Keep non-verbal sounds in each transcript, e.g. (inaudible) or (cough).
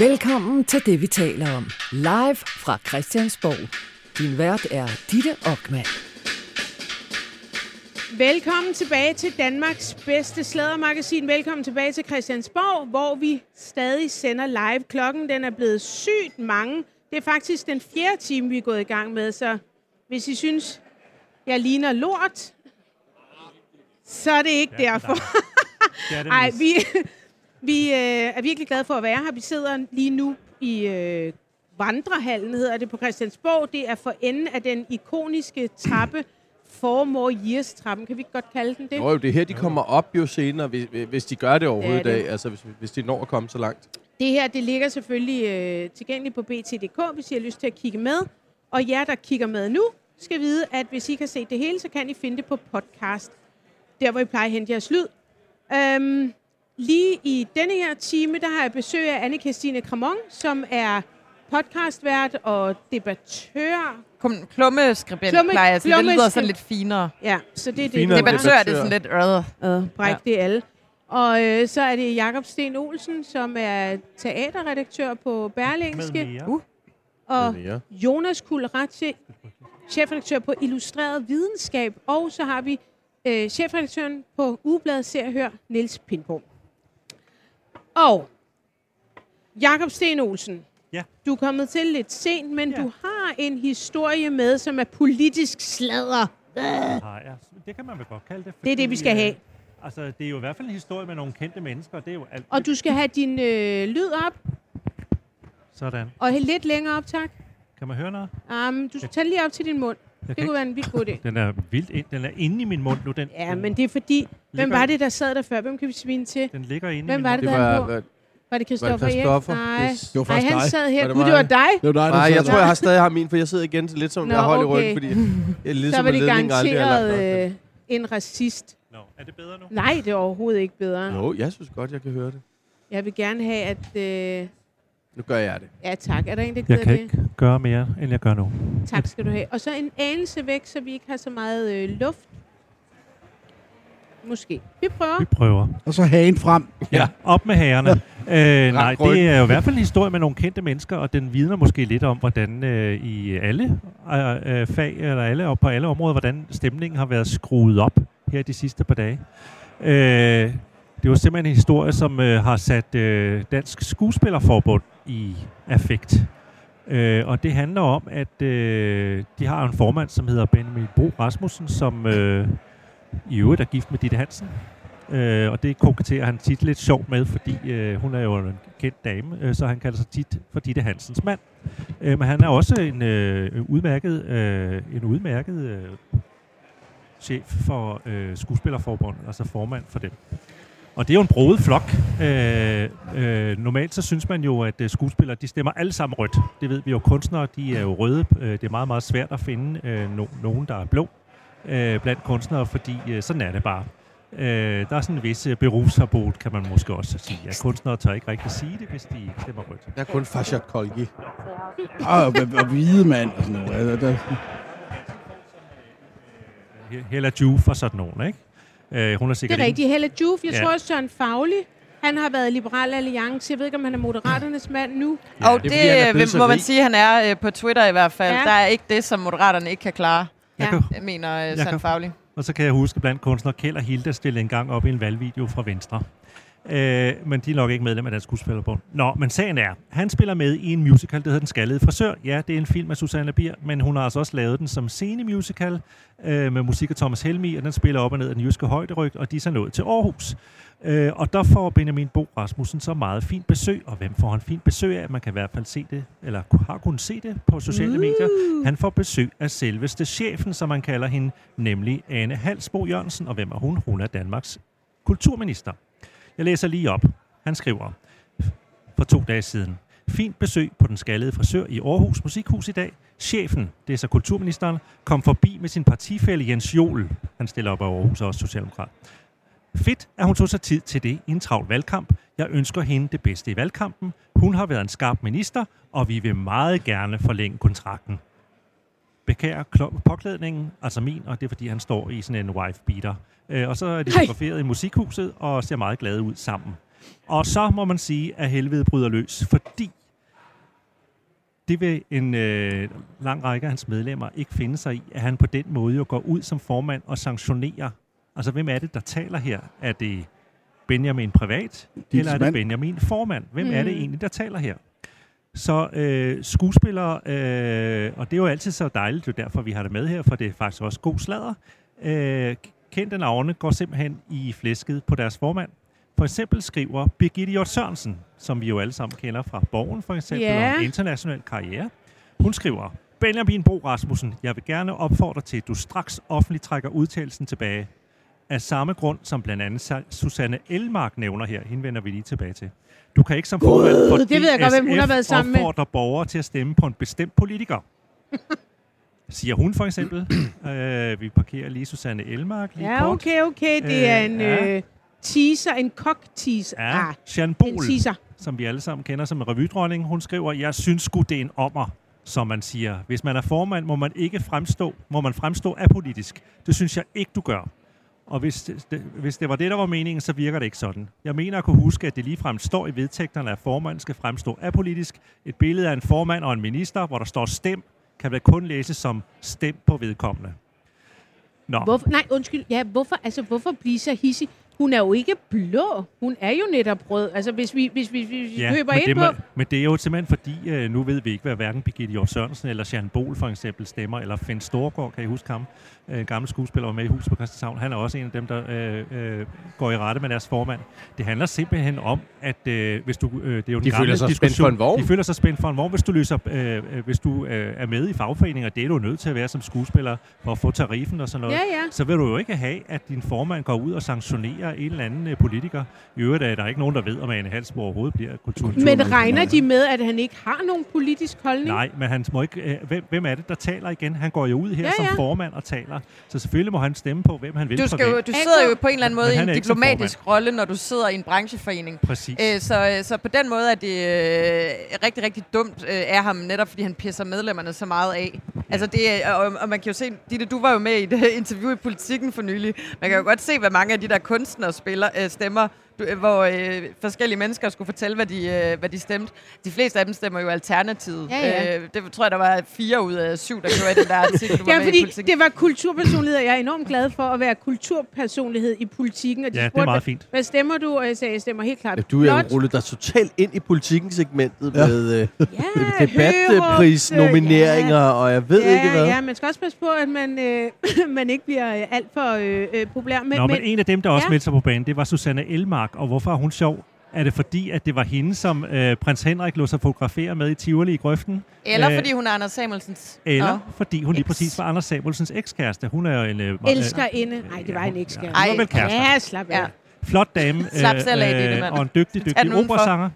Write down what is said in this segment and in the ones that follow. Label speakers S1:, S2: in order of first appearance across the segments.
S1: Velkommen til det, vi taler om. Live fra Christiansborg. Din vært er Ditte Ockmann.
S2: Velkommen tilbage til Danmarks bedste slædermagasin. Velkommen tilbage til Christiansborg, hvor vi stadig sender live. Klokken den er blevet sygt mange. Det er faktisk den fjerde time, vi er gået i gang med, så hvis I synes, jeg ligner lort, så er det ikke
S3: Ja,
S2: derfor.
S3: Det er det (laughs)
S2: Nej, vi, vi øh, er virkelig glade for at være her. Vi sidder lige nu i øh, Vandrehallen, hedder det på Christiansborg. Det er for enden af den ikoniske trappe, Four More Years trappen. Kan vi ikke godt kalde den det?
S4: Jo, jo, det er her, de kommer op jo senere, hvis, hvis de gør det overhovedet
S2: Det er
S4: i dag. Altså, hvis, hvis de når at komme så langt.
S2: Det her, det ligger selvfølgelig øh, tilgængeligt på bt.dk, hvis I har lyst til at kigge med. Og jer, der kigger med nu, skal vide, at hvis I har set det hele, så kan I finde det på podcast. Der, hvor I plejer at hente jeres lyd. Øhm, lige i denne her time, der har jeg besøg af anne Christine Kramon, som er podcastvært og debattør.
S5: Kom, klummeskribent,
S2: Klumme-
S5: plejer jeg sige. Det lyder sådan lidt finere.
S2: Ja, så det er det.
S4: Finere
S2: det,
S5: Debattør er det
S4: debattør.
S5: sådan lidt... Øh.
S2: Øh, bræk
S5: Ja.
S2: det alle. Og øh, så er det Jakob Sten Olsen, som er teaterredaktør på Berlingske.
S5: Uh.
S2: Og. Jonas Kulratje, chefredaktør på Illustreret Videnskab. Og så har vi øh, chefredaktøren på Ugebladet Se og Hør, Niels Pindborg. Og Jakob Sten Olsen,
S3: Ja.
S2: du er kommet til lidt sent, men
S3: Ja.
S2: du har en historie med, som er politisk sladder.
S3: Har jeg. Det kan man vel godt kalde det.
S2: Det er det, vi skal
S3: fordi,
S2: have.
S3: øh, Altså, det er jo i hvert fald en historie med nogle kendte mennesker, og det er jo alt.
S2: Og du skal have din øh, lyd op,
S3: Sådan.
S2: og lidt længere op, tak.
S3: Kan man høre noget?
S2: Um, du skal tage lige op til din mund.
S3: Jeg
S2: Det kunne være en vildt god idé. (laughs)
S3: Den er vildt ind. Den er inde i min mund nu. Den,
S2: Ja,
S3: den,
S2: men det er fordi... Hvem var det, der sad der før? Hvem kan vi svine til?
S3: Den ligger inde
S2: Hvem
S3: i min
S2: var
S3: mund.
S2: det,
S4: Det
S2: der
S4: var,
S2: var på?
S4: var,
S2: det Christoffer
S4: Var det Christoffer?
S2: Erik? Nej.
S4: Det-
S6: det var
S2: Nej,
S6: faktisk
S2: han
S6: dig.
S2: sad her.
S4: Var det
S2: Gud, det
S4: mig?
S2: var dig.
S6: Det var dig, der
S4: Nej, jeg tror, jeg har (laughs) stadig har min, for jeg sidder igen til lidt som
S2: Nå,
S4: jeg holder
S2: okay.
S4: i ryggen, fordi (laughs) jeg er lidt
S2: Så
S4: som
S2: var
S4: en
S2: det
S4: ledning aldrig er lagt
S2: garanteret
S4: op.
S2: øh, en racist.
S3: Nå, er det bedre nu?
S2: Nej, det er overhovedet ikke bedre.
S4: Jo, jeg synes godt, jeg kan høre det.
S2: Jeg vil gerne have, at... Øh,
S4: Nu gør jeg det.
S2: ja, tak. Er der en, der
S3: Jeg
S2: gider
S3: kan
S2: det?
S3: ikke gøre mere, end jeg gør nu.
S2: Tak skal du have. Og så en anelse væk, så vi ikke har så meget øh, luft. Måske. Vi prøver.
S3: Vi prøver.
S6: Og så hagen frem.
S4: Ja.
S3: Op med herrerne. (laughs) øh, nej, det er jo i hvert fald en historie med nogle kendte mennesker, og den vidner måske lidt om, hvordan øh, i alle øh, øh, fag, eller alle, og på alle områder, hvordan stemningen har været skruet op her de sidste par dage. Øh, det var simpelthen en historie, som øh, har sat øh, Dansk Skuespillerforbund i affekt. Øh, og det handler om, at øh, de har en formand, som hedder Benjamin Bo Rasmussen, som øh, i øvrigt er gift med Ditte Hansen. Øh, og det koketterer han tit lidt sjovt med, fordi øh, hun er jo en kendt dame, øh, så han kalder sig tit for Ditte Hansens mand. Øh, men han er også en øh, udmærket, øh, en udmærket øh, chef for øh, Skuespillerforbundet, altså formand for dem. Og det er jo en broet flok. Øh, øh, normalt så synes man jo, at øh, skuespillere de stemmer alle sammen rødt. Det ved vi jo. Kunstnere de er jo røde. Øh, det er meget, meget svært at finde øh, no- nogen, der er blå øh, blandt kunstnere, fordi øh, sådan er det bare. Øh, der er sådan en vis øh, berufsverbot, kan man måske også sige. At kunstnere tør ikke rigtig sige det, hvis de stemmer rødt.
S4: Jeg er kun Fashat Kolgi.
S6: Og, og, og hvide mand og sådan noget. Der,
S3: He- Hella Juf og sådan nogen, ikke? Øh, hun er
S2: Det
S3: sikkert
S2: er rigtigt. Helle Juf. Jeg
S3: Ja.
S2: tror også, Søren Fagli. Han har været i Liberal Alliance. Jeg ved ikke, om han er moderaternes mand nu.
S3: Ja,
S5: og
S4: det
S5: det, det
S4: så
S5: må man sige, han er øh, på Twitter i hvert fald.
S2: Ja.
S5: Der er ikke det, som moderaterne ikke kan klare,
S3: Jeg
S2: Ja.
S3: kan,
S5: jeg mener øh,
S3: kan-
S5: Faglig.
S3: Og så kan jeg huske blandt kunstnere, Kjeld og Hilda stillede en gang op i en valgvideo fra Venstre. Øh, men de er nok ikke medlem af Dansk Skuespillerbund. Nå, men sagen er, han spiller med i en musical, der hedder Den Skaldede Frisør. Ja, det er en film af Susanne Bier, men hun har altså også lavet den som scenemusical øh, med musik af Thomas Helmi, og den spiller op og ned af den jyske højderyg, og de er så nået til Aarhus. Øh, og der får Benjamin Bo Rasmussen så meget fint besøg, og hvem får han fint besøg af? Man kan i hvert fald se det, eller har kunnet se det på sociale
S2: Uh.
S3: medier. Han får besøg af selveste chefen, som man kalder hende, nemlig Anne Halsbo Jørgensen. Og hvem er hun? Hun er Danmarks kulturminister. Jeg læser lige op. Han skriver for to dage siden. Fint besøg på den skaldede frisør i Aarhus Musikhus i dag. Chefen, det er så kulturministeren, kom forbi med sin partifælle Jens Jol. Han stiller op af Aarhus og også socialdemokrat. Fedt, at hun tog sig tid til det i en travl valgkamp. Jeg ønsker hende det bedste i valgkampen. Hun har været en skarp minister, og vi vil meget gerne forlænge kontrakten. Bekærer påklædningen, altså min, og det er fordi, han står i sådan en wife-beater. Øh, og så er de fotograferet i musikhuset og ser meget glade ud sammen. Og så må man sige, at helvede bryder løs, fordi det vil en øh, lang række af hans medlemmer ikke finde sig i, at han på den måde jo går ud som formand og sanktionerer. Altså, hvem er det, der taler her? Er det Benjamin privat, eller er det
S6: mand.
S3: Benjamin formand? Hvem mm. er det
S2: Mm.
S3: egentlig, der taler her? Så øh, skuespillere, øh, og det er jo altid så dejligt, jo derfor, vi har det med her, for det er faktisk også god sladder. Øh, kendte navne går simpelthen i flæsket på deres formand. For eksempel skriver Birgitte Hjort Sørensen, som vi jo alle sammen kender fra Borgen for eksempel,
S2: Ja.
S3: og en international karriere. Hun skriver, Benjamin Bo Rasmussen, jeg vil gerne opfordre til, at du straks offentligt trækker udtalelsen tilbage. Af samme grund, som blandt andet Sa- Susanne Elmark nævner her. Hende vender vi lige tilbage til. Du kan ikke som formand for
S2: det ved jeg godt, hvem hun har
S3: DSF
S2: været sammen med.
S3: opfordre borgere til at stemme på en bestemt politiker. (laughs) Siger hun for eksempel. (clears throat) øh, vi parkerer lige Susanne Elmark lige
S2: Ja,
S3: kort.
S2: okay, okay. Det er
S3: Øh,
S2: en
S3: ja.
S2: øh, teaser, en kok-teaser.
S3: Ja,
S2: Ah,
S3: Jean
S2: en
S3: Bol,
S2: teaser.
S3: som vi alle sammen kender som en revydronning, hun skriver, jeg synes sgu, det er en ommer, som man siger. Hvis man er formand, må man ikke fremstå, må man fremstå apolitisk. Det synes jeg ikke, du gør. Og hvis det, hvis det var det, der var meningen, så virker det ikke sådan. Jeg mener at kunne huske, at det ligefrem står i vedtægterne, at formanden skal fremstå apolitisk. Et billede af en formand og en minister, hvor der står stem, kan vel kun læses som stem på vedkommende. Nå,
S2: Hvorfor, nej, undskyld. Ja, hvorfor, altså, hvorfor blive så hissig? Hun er jo ikke blå. Hun er jo netop rød. Altså, hvis vi, hvis vi, hvis vi køber
S3: men
S2: ind
S3: det,
S2: på...
S3: man, men det er jo simpelthen fordi, øh, nu ved vi ikke, hvad hverken Birgitte Hjort Sørensen eller Jean Bol for eksempel stemmer, eller Finn Storgård, kan I huske ham? Øh, gammel skuespiller var med i Hus på Christianshavn. Han er også en af dem, der øh, øh, går i rette med deres formand. Det handler simpelthen om, at øh, hvis du... Øh, det er jo den
S4: De
S3: gamle
S4: føler sig spændt
S3: diskussion.
S4: for en vogn.
S3: De føler sig spændt for en vogn. Hvis du, løser, øh, øh, hvis du øh, er med i fagforeninger, det er du nødt til at være som skuespiller for at få tariffen og sådan noget
S2: Ja, ja.
S3: så vil du jo ikke have, at din formand går ud og sanktionerer en eller anden øh, politiker. I øvrigt er der ikke nogen, der ved, om Ane Halsborg overhovedet bliver kultur.
S2: Men regner de med, at han ikke har nogen politisk holdning?
S3: Nej, men han må ikke, øh, hvem, hvem er det, der taler igen? Han går jo ud her
S2: Ja,
S3: ja, som formand og taler. Så selvfølgelig må han stemme på, hvem han vil
S5: Du, skal jo, du sidder jo på en eller anden måde i en diplomatisk rolle, når du sidder i en brancheforening.
S3: Præcis.
S5: Øh, så, så på den måde er det øh, rigtig, rigtig dumt øh, af ham, netop fordi han pisser medlemmerne så meget af. Altså det, og, og man kan jo se, Ditte, du var jo med i et (laughs) interview i Politikken for nylig. Man kan jo godt se, hvad mange af de der kunstnere spiller, øh, stemmer, hvor øh, forskellige mennesker skulle fortælle, hvad de, øh, hvad de stemte. De fleste af dem stemmer jo Alternativet.
S2: Ja, ja.
S5: Øh, det tror jeg, der var fire ud af syv, der gjorde den der artikel, du var
S2: Ja,
S5: i
S2: fordi det var kulturpersonlighed, og jeg er enormt glad for at være kulturpersonlighed i politikken. Og de
S3: Ja, det er
S2: spurgte,
S3: meget fint.
S2: Hvad stemmer du? Og jeg sagde, jeg stemmer helt klart
S4: Ja, du er jo rullet dig totalt ind i politikken-segmentet ja.
S6: Ja.
S4: med øh,
S2: Ja,
S4: debatprisnomineringer, og jeg ved
S2: ja,
S4: ikke hvad.
S2: Ja, man skal også passe på, at man, øh, (clears throat) man ikke bliver øh, alt for øh, øh, populær. Men,
S3: Nå, men
S2: men,
S3: en af dem, der også
S2: Ja.
S3: meldte sig på banen, det var Susanne Elmark. Og hvorfor er hun sjov? Er det fordi, at det var hende, som øh, prins Henrik lå sig fotografere med i Tivoli i grøften?
S5: Eller
S3: Øh,
S5: fordi hun er Anders Samuelsens.
S3: Eller
S5: Nå.
S3: fordi hun lige præcis var Anders Samuelsens ekskæreste. Hun er jo en... Øh,
S2: elsker inde. Nej, det var en
S3: Ja,
S2: ekskæreste.
S3: hun var vel kærester.
S2: Ja, slap af.
S5: Ja.
S3: Flot dame. (laughs)
S5: Slap selv af, Ditte, mand.
S3: og en dygtig, dygtig operasanger.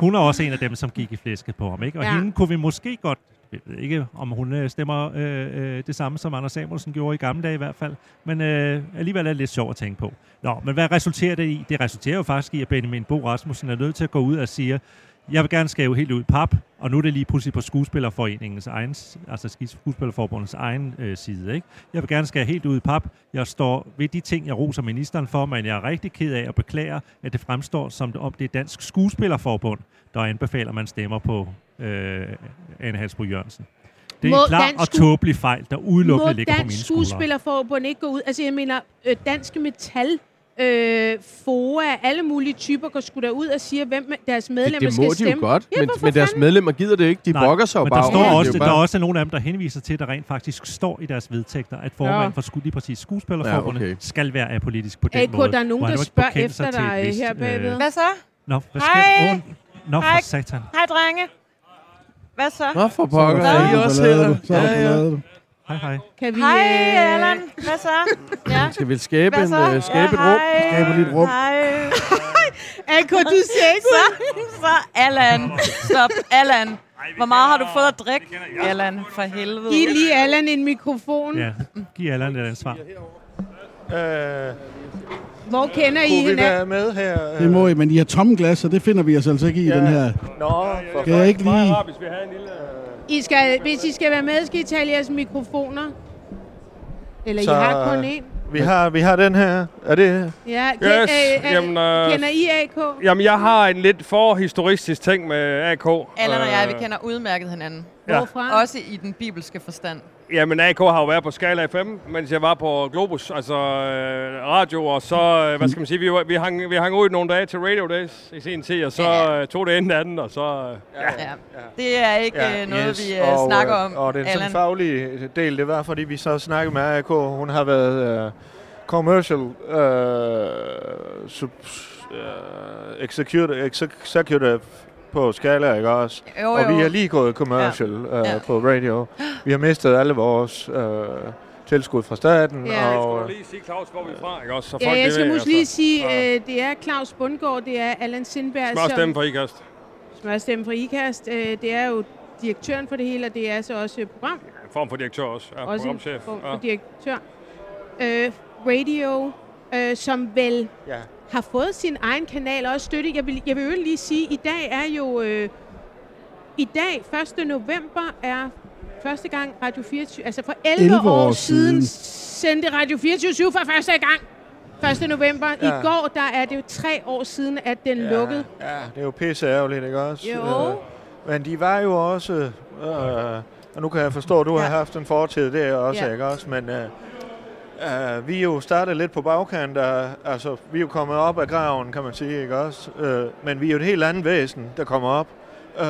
S3: Hun er også en af dem, som gik i flæsket på ham. Ikke? Og
S2: Ja.
S3: ja. hende kunne vi måske godt, jeg ved ikke, om hun øh, stemmer øh, øh, det samme, som Anders Samuelsen gjorde i gamle dage i hvert fald. Men øh, alligevel er det lidt sjovt at tænke på. Nå, men hvad resulterer det i? Det resulterer jo faktisk i, at Benjamin Bo Rasmussen er nødt til at gå ud og sige, jeg vil gerne skæve helt ud pap, og nu er det lige pludselig på skuespillerforeningens egen, altså skuespillerforbundets egen øh, side. Ikke? Jeg vil gerne skære helt ud pap. Jeg står ved de ting, jeg roser ministeren for, men jeg er rigtig ked af og beklager, at det fremstår som om det er Dansk Skuespillerforbund, der anbefaler, at man stemmer på øh, Anne Halsbro Jørgensen. Det er
S2: Må
S3: en klar
S2: Dansk
S3: og tåbelig fejl, der udelukkende ligger på mine
S2: Dansk
S3: skuldre.
S2: Skuespillerforbund ikke gå ud? Altså, jeg mener, øh, Danske Metal, øh, FOA, alle mulige typer går sgu da ud og siger, hvem deres medlemmer
S4: Det, det må
S2: skal
S4: de jo
S2: stemme.
S4: godt,
S2: Ja,
S4: men, men deres medlemmer gider det ikke. De
S3: Nej,
S4: brokker sig jo
S3: Men
S4: bare
S3: der, står
S4: det.
S3: også,
S4: Det er
S3: der er også nogle af dem, der henviser til, at der rent faktisk står i deres vedtægter, at formand
S2: Ja.
S3: for sku, lige præcis skuespillerforbundet
S4: Ja, okay.
S3: skal være apolitisk på den
S2: AK,
S3: måde.
S2: der er nogen, der
S3: må
S2: spørger efter dig
S3: vist,
S2: her bagved.
S5: Hvad så?
S3: Nå, hvad
S5: Hej.
S3: skal Åh, Nå,
S5: Hej.
S3: for satan.
S5: Hej, drenge. Hvad så?
S4: Nå, for pokker.
S6: Så
S4: Er I også her?
S6: Så er der
S4: Ja, ja.
S3: Hej, hej.
S2: Kan vi,
S5: Hej,
S2: øh,
S5: Allan. Hvad så? (laughs) Ja.
S4: Skal vi skabe, en,
S5: så?
S4: uh, skabe et rum?
S6: Skaber lidt rum.
S5: Hej. (laughs)
S2: AK, du ser ikke
S5: Så, (laughs) så Allan. Stop, Allan. Hvor meget har du fået at drikke? Allan, for helvede.
S2: Giv lige Allan en mikrofon.
S3: Ja, giv Allan et ansvar.
S7: Øh,
S2: Hvor kender I hende?
S7: være med her? øh?
S6: Det må I, men I har tomme glas, så det finder vi os altså ikke i
S7: Ja.
S6: den her.
S7: Nå, for
S6: Skal jeg ikke
S7: meget
S6: lige-
S7: rart, hvis vi havde en lille... øh,
S2: I skal, hvis I skal være med, skal I tage jeres mikrofoner. Eller
S7: Så,
S2: I har kun én.
S7: Vi har, vi har den her. Er det...
S2: Ja,
S8: Yes,
S2: øh, øh,
S8: jamen, øh,
S2: kender I AK?
S8: Jamen, jeg har en lidt forhistoristisk ting med AK.
S5: Allan og jeg, vi
S8: Øh,
S5: kender udmærket hinanden.
S8: Ja.
S2: Hvorfra?
S5: Også i den bibelske forstand.
S8: Jamen, AK har jo været på Skala FM, mens jeg var på Globus, altså øh, radio, og så, øh, hvad skal man sige, vi, var- vi, hang, vi hang ud nogle dage til Radio Days i sin tid, og så
S5: Ja.
S8: øh, tog det inden anden, og så... Øh, ja.
S5: Ja. Det er ikke
S7: Ja,
S5: øh, noget,
S7: yes.
S5: vi øh, snakker om,
S7: Og den sådan faglige del, det var, fordi vi så snakkede med AK. Hun har været uh, commercial uh, sub, uh, executive, executive på Skala, ikke også?
S5: Jo,
S7: Og vi
S5: jo.
S7: har lige gået commercial ja. Uh,
S5: Ja.
S7: på radio. Vi har mistet alle vores uh, tilskud fra staten.
S2: Ja.
S7: Og,
S8: Og lige sige, Claus, hvor vi fra, ikke også? Så
S2: Ja,
S8: folk,
S2: jeg
S8: det
S2: skal måske lige
S8: altså.
S2: sige,
S8: Ja.
S2: øh, det er Claus Bundgaard, det er Allan Sindberg,
S8: Smør stemme for IKAST.
S2: smørstemme for IKAST. Øh, det er jo direktøren for det hele, og det er så også program,
S8: En form for direktør også. Ja,
S2: også en
S8: programchef.
S2: form
S8: Ja.
S2: for direktør. Øh, radio, øh, som vel
S7: ja.
S2: Har fået sin egen kanal og også støtte. Jeg vil, jeg vil jo lige sige, at i dag er jo... Øh, I dag, 1. november, er første gang Radio 24... Altså for 11,
S6: 11
S2: år,
S6: år
S2: siden
S6: siden.
S2: sendte Radio 24 for første gang. 1. november. Ja. I går, der er det jo tre år siden, at den ja. lukkede.
S7: Ja, det er jo pisse ærgerligt, ikke også?
S2: Jo.
S7: Øh, men de var jo også... Øh, og nu kan jeg forstå, at du ja. har haft en fortid der også,
S2: Ja.
S7: ikke også? Men øh, Uh, vi er jo startet lidt på bagkant. af- Altså, vi er jo kommet op af graven, kan man sige, ikke også? Uh, men vi er jo et helt andet væsen, der kommer op. uh,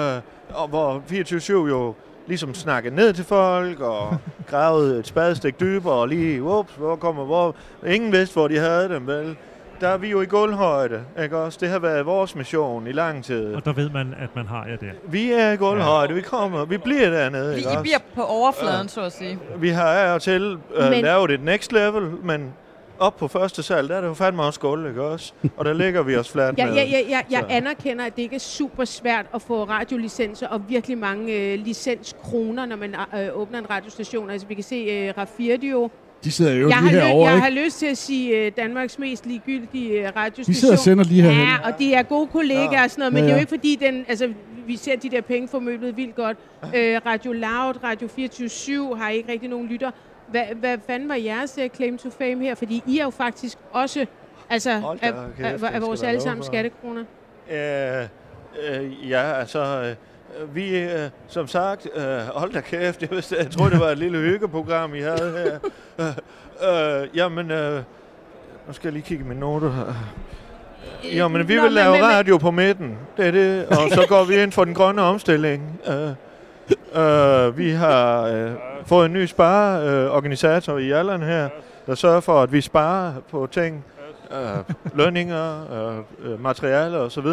S7: og hvor 24-7 jo ligesom snakkede ned til folk og gravede et spadestik dybere og lige, ups, hvor kommer hvor? Ingen vidste, hvor de havde dem, vel? Der er vi jo i gulvhøjde, ikke også? Det har været vores mission i lang tid.
S3: Og der ved man, at man har jer der.
S7: Vi er i gulvhøjde, vi kommer, vi bliver dernede,
S5: Vi,
S7: ikke
S5: I
S7: også?
S5: bliver på overfladen, så at sige.
S7: Vi har af og til øh,
S2: Men-
S7: lavet et next level, men op på første sal, der er det jo fandme også gulv, ikke også? Og der ligger vi os fladt
S2: Ja,
S7: ned.
S2: ja, ja, ja, jeg
S7: Så.
S2: anerkender, at det ikke er super svært at få radiolicenser og virkelig mange øh, licenskroner, når man øh, åbner en radiostation. Altså, vi kan se øh, Radio.
S6: De sidder jo
S2: Jeg har,
S6: lige herovre,
S2: jeg
S6: ikke?
S2: har lyst til at sige øh, Danmarks mest ligegyldige øh, radiostation.
S6: De sidder og sender lige herhen.
S2: Ja, og de er gode kollegaer
S7: Ja.
S2: og sådan noget, men
S6: Ja,
S2: det er jo
S6: ja.
S2: ikke fordi, den, altså, vi ser de der penge formøblet vildt godt. Øh, Radio Loud, Radio 24 har ikke rigtig nogen lytter. Hvad, hvad fanden var jeres uh, claim to fame her? Fordi I er jo faktisk også altså, af, vores allesammen skattekroner.
S7: Øh, øh, ja, altså, øh, vi, øh, som sagt, øh, hold da kæft, jeg, vidste, jeg troede, det var et lille hyggeprogram, I havde her. Øh, øh, jamen, øh, nu skal jeg lige kigge i mine noter her. Jo, men vi
S2: Nå,
S7: vil lave
S2: men-
S7: radio på midten, det er det, og så går vi ind for den grønne omstilling. Øh, øh, vi har øh, fået en ny spareorganisator i Allan her, der sørger for, at vi sparer på ting, øh, lønninger, øh, øh, materialer osv.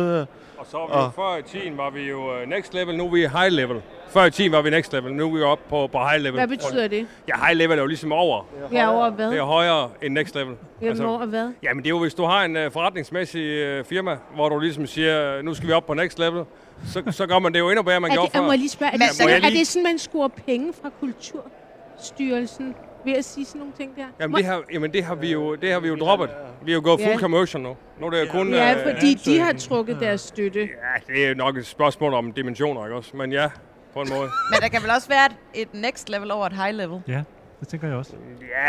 S8: Og så var vi
S7: Og-
S8: før i tiden var vi jo øh, next level, nu er vi high level. Før i tiden var vi next level, nu er vi oppe på, på high level.
S2: Hvad betyder det?
S8: Ja, high level er jo ligesom over.
S2: Ja, over hvad?
S8: Det er højere end next level.
S2: Jamen, over hvad?
S8: Jamen det er jo, hvis du har en uh, forretningsmæssig uh, firma, hvor du ligesom siger, nu skal vi op på next level, så, så gør man det jo endnu bedre, man
S2: Er
S8: gjorde
S2: det, jeg
S8: før.
S2: må jeg lige spørge, er, det sådan,
S8: må jeg
S2: er
S8: lige-
S2: det sådan, man scorer penge fra Kulturstyrelsen ved at sige sådan nogle ting der?
S8: Jamen det, har, jamen det har vi jo, det har vi jo droppet. Vi har jo gået full
S2: Ja.
S8: commercial nu. Nu er det jo kun...
S2: Ja,
S8: øh,
S2: fordi de har trukket deres støtte.
S8: Ja, det er nok et spørgsmål om dimensioner, ikke også? Men ja, på en måde. (laughs)
S5: Men der kan vel også være et, next level over et high level.
S3: Ja, det tænker jeg også.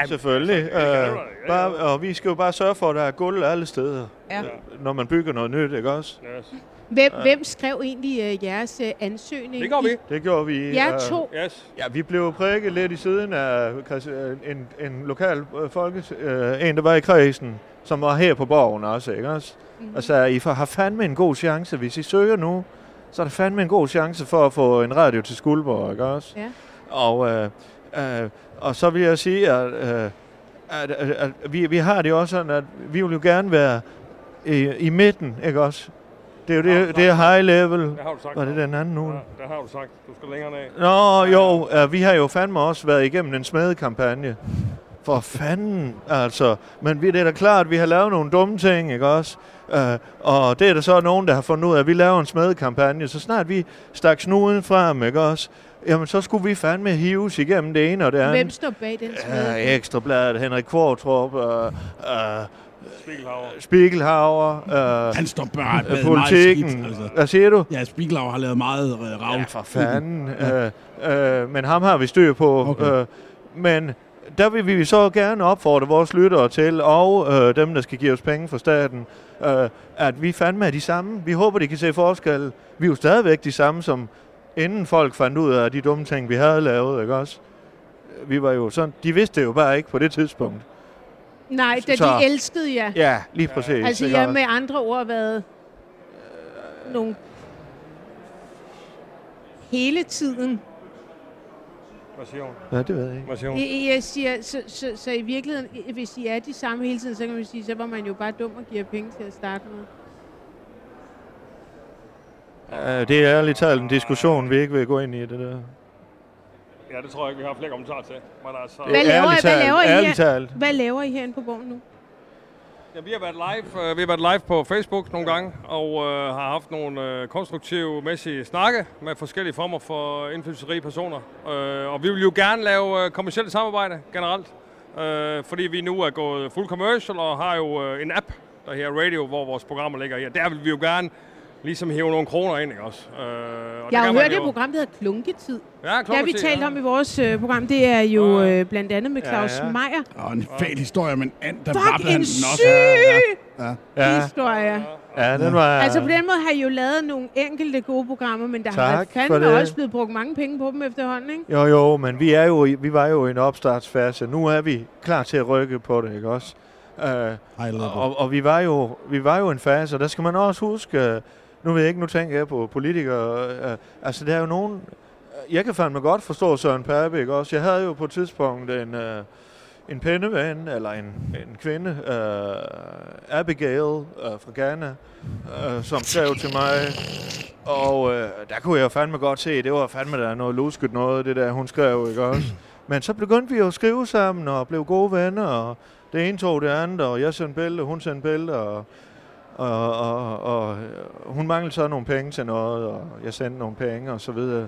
S8: Ja,
S7: Selvfølgelig. Øh,
S8: ja,
S7: bare, og vi skal jo bare sørge for, at der er gulv alle steder,
S5: Ja.
S7: når man bygger noget nyt, ikke også?
S8: Yes.
S2: Hvem, hvem skrev egentlig uh, jeres uh, ansøgning?
S8: Det går vi.
S7: Det gjorde vi.
S2: Ja,
S7: øh,
S2: to.
S8: Yes.
S7: Ja, vi blev prikket lidt i siden af øh, en, en lokal øh, folkes, øh, en, der var i kredsen, som var her på borgen også, ikke også?
S2: Mhm.
S7: Og sagde, I får- har fandme en god chance, hvis I søger nu, så er der fandme en god chance for at få en radio til Skuldborg, ikke også?
S2: Ja.
S7: Og, øh, øh, og så vil jeg sige, at, øh, at, at, at vi, vi har det også sådan, at vi vil jo gerne være i, i midten, ikke også? Det er jo det, det er high level.
S8: Det har du sagt.
S7: Var det den anden nu?
S8: Ja, det har du sagt. Du skal længere ned.
S7: Nå, jo, øh, vi har jo fandme også været igennem en smedekampagne. For fanden, altså. Men vi, det er da klart, at vi har lavet nogle dumme ting, ikke også? Uh, og det er der så nogen, der har fundet ud af, at vi laver en smedekampagne. Så snart vi stak snuden frem, ikke også? Jamen, så skulle vi fandme hives igennem det ene og det andet.
S2: Hvem står bag den smede?
S7: Ja, Ekstrabladet, Henrik Kvartrup, uh, uh,
S8: Spiegelhauer.
S7: Spiegelhauer, uh,
S6: Han står bare
S7: øh,
S6: med
S7: politikken.
S6: Meget skidt, altså.
S7: Hvad siger du?
S6: Ja, Spiegelauer har lavet meget uh, ravl.
S7: Ja, for fanden. øh, øh, men ham har vi styr på.
S6: Okay.
S7: Øh, men der vil vi så gerne opfordre vores lyttere til, og øh, dem, der skal give os penge fra staten, øh, at vi fandme er de samme. Vi håber, de kan se forskel. Vi er jo stadigvæk de samme, som inden folk fandt ud af de dumme ting, vi havde lavet, ikke også? Vi var jo sådan, de vidste det jo bare ikke på det tidspunkt.
S2: Nej, da
S7: Så-
S2: de elskede jer.
S7: Ja, lige præcis.
S2: Altså, jeg har med andre ord været nogle hele tiden.
S8: Hvad siger hun?
S7: Ja, det ved jeg ikke.
S8: Hvad siger hun?
S2: I- Jeg siger, så, så, så i virkeligheden, i- hvis I er de samme hele tiden, så kan man sige, så var man jo bare dum og giver penge til at starte med.
S7: Ja, det er ærligt talt en diskussion, vi ikke vil gå ind i det der.
S8: Ja, det tror jeg ikke, vi har flere kommentarer til. Men altså,
S2: Hvad laver,
S7: ærligt
S2: hvad laver I her?
S7: talt.
S2: Hvad laver I herinde på borgen nu?
S8: Ja, vi har været live, øh, vi har været live på Facebook nogle gange, og øh, har haft nogle øh, konstruktive mæssige snakke med forskellige former for indflydelsesrige personer. Øh, og vi vil jo gerne lave øh, kommersielt samarbejde generelt, øh, fordi vi nu er gået full commercial og har jo øh, en app, der her Radio, hvor vores programmer ligger i. Og der vil vi jo gerne ligesom hæve nogle kroner ind, ikke også? Øh, og det
S2: Jeg har hørt et program, der hedder Klunketid.
S8: Ja,
S2: Det har vi talt
S8: ja.
S2: om i vores øh, program. Det er jo
S8: Ja.
S2: øh, blandt andet med
S7: Ja,
S2: Claus
S7: ja.
S2: Meier.
S6: Og en fæl historie, men and, der
S2: Fuck,
S6: var han
S2: en
S6: den også.
S2: syg
S6: Ja.
S7: Ja,
S2: historie.
S7: ja den var...
S2: Altså på den måde har I jo lavet nogle enkelte gode programmer, men der har
S7: Tak for
S2: fandme
S7: det.
S2: også blevet brugt mange penge på dem efterhånden, ikke?
S7: Jo, jo, men vi, er jo i, vi var jo i en opstartsfase. Nu er vi klar til at rykke på det, ikke også? Uh,
S6: level.
S7: og, og vi var jo vi var jo i en fase, og der skal man også huske, øh, nu ved jeg ikke, nu tænker jeg på politikere, Øh, øh altså der er jo nogen, øh, jeg kan fandme godt forstå Søren Pape, ikke også? Jeg havde jo på et tidspunkt en, øh, en pendeven, eller en, en kvinde, øh, Abigail øh, fra Ghana, øh, som skrev til mig, og øh, der kunne jeg fandme godt se, det var fandme der noget lusket noget, det der hun skrev, ikke også? Men så begyndte vi jo at skrive sammen, og blev gode venner, og det ene tog det andet, og jeg sendte billeder, hun sendte billeder, og, og, og, og øh, hun manglede så nogle penge til noget, og jeg sendte nogle penge, og så videre.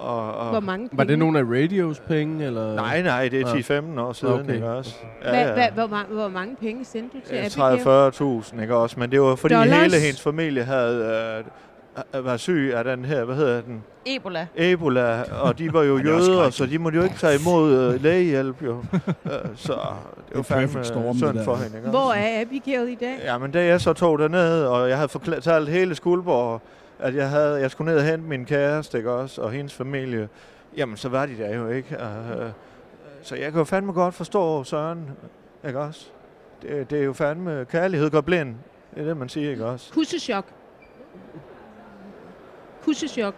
S7: Og, og,
S2: Hvor mange penge?
S4: Var det nogle af radios penge, eller?
S7: Nej, nej, det
S4: Ja.
S7: er 10-15 år siden,
S4: Okay.
S7: ikke også?
S2: Hvad, hvad, hvor, mange, hvor mange penge sendte du til Abigail?
S7: 30-40.000, ikke også? Men det var fordi
S2: Dollars?
S7: hele hendes familie havde øh, var syg af den her, hvad hedder den?
S5: Ebola.
S7: Ebola, og de var jo (laughs)
S6: er
S7: jøder, så de måtte jo ikke tage imod øh, (laughs) lægehjælp, jo. Øh, så det var fandme synd for hende, ikke?
S2: Hvor er Abigail i dag?
S7: Ja, men da jeg så tog derned, og jeg havde fortalt hele Skuldborg, at jeg, havde, jeg skulle ned og hente min kæreste, ikke også, og hendes familie, jamen så var de der jo ikke. Uh, så jeg kan jo fandme godt forstå Søren, ikke også? Det, det er jo fandme, kærlighed går blind. Det er det, man siger, ikke også?
S2: Kussechok. Kussechok.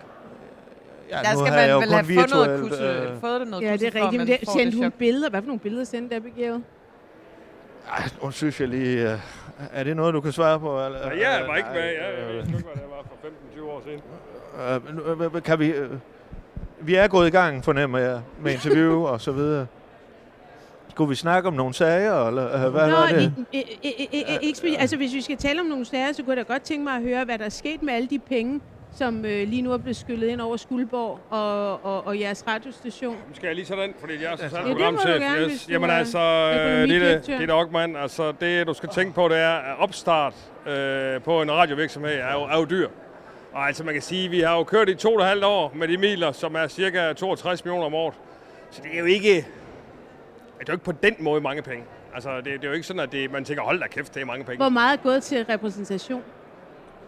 S7: Ja,
S5: Der skal man vel have fået noget kusse,
S7: øh,
S5: fået det noget
S2: Ja, det er rigtigt. Men sendte hun billeder? Hvad for nogle billeder sendte Abigail?
S7: Ej, nu synes jeg lige... Uh, er det noget, du kan svare på? Eller?
S8: Nej, jeg var ikke med. Jeg, jeg
S7: øh,
S8: ved ikke, hvad det var for 15-20 år siden.
S7: Øh, øh, øh, kan vi... Øh, vi er gået i gang, fornemmer jeg, med interview og så videre. Skulle vi snakke om nogle sager, eller øh, hvad
S2: Nå,
S7: var det?
S2: i, i, altså hvis vi skal tale om nogle sager, så kunne jeg da godt tænke mig at høre, hvad der er sket med alle de penge, som øh, lige nu er blevet skyllet ind over Skuldborg og, og, og jeres radiostation.
S8: Nu skal jeg lige den, fordi jeg er så
S7: Ja,
S8: sat
S7: det må
S8: programchef.
S2: gerne,
S8: Yes. Jamen
S2: er
S8: altså, øh, Lille,
S2: økonomidirektør.
S8: Lille Ockmann, altså det du skal tænke på, det er, at opstart øh, på en radiovirksomhed er jo, er jo dyr. Og altså man kan sige, vi har jo kørt i to og et halvt år med de midler, som er cirka 62 millioner om året. Så det er jo ikke, det er jo ikke på den måde mange penge. Altså det, det er jo ikke sådan, at det, man tænker, hold da kæft, det er mange penge.
S2: Hvor meget er gået til repræsentation?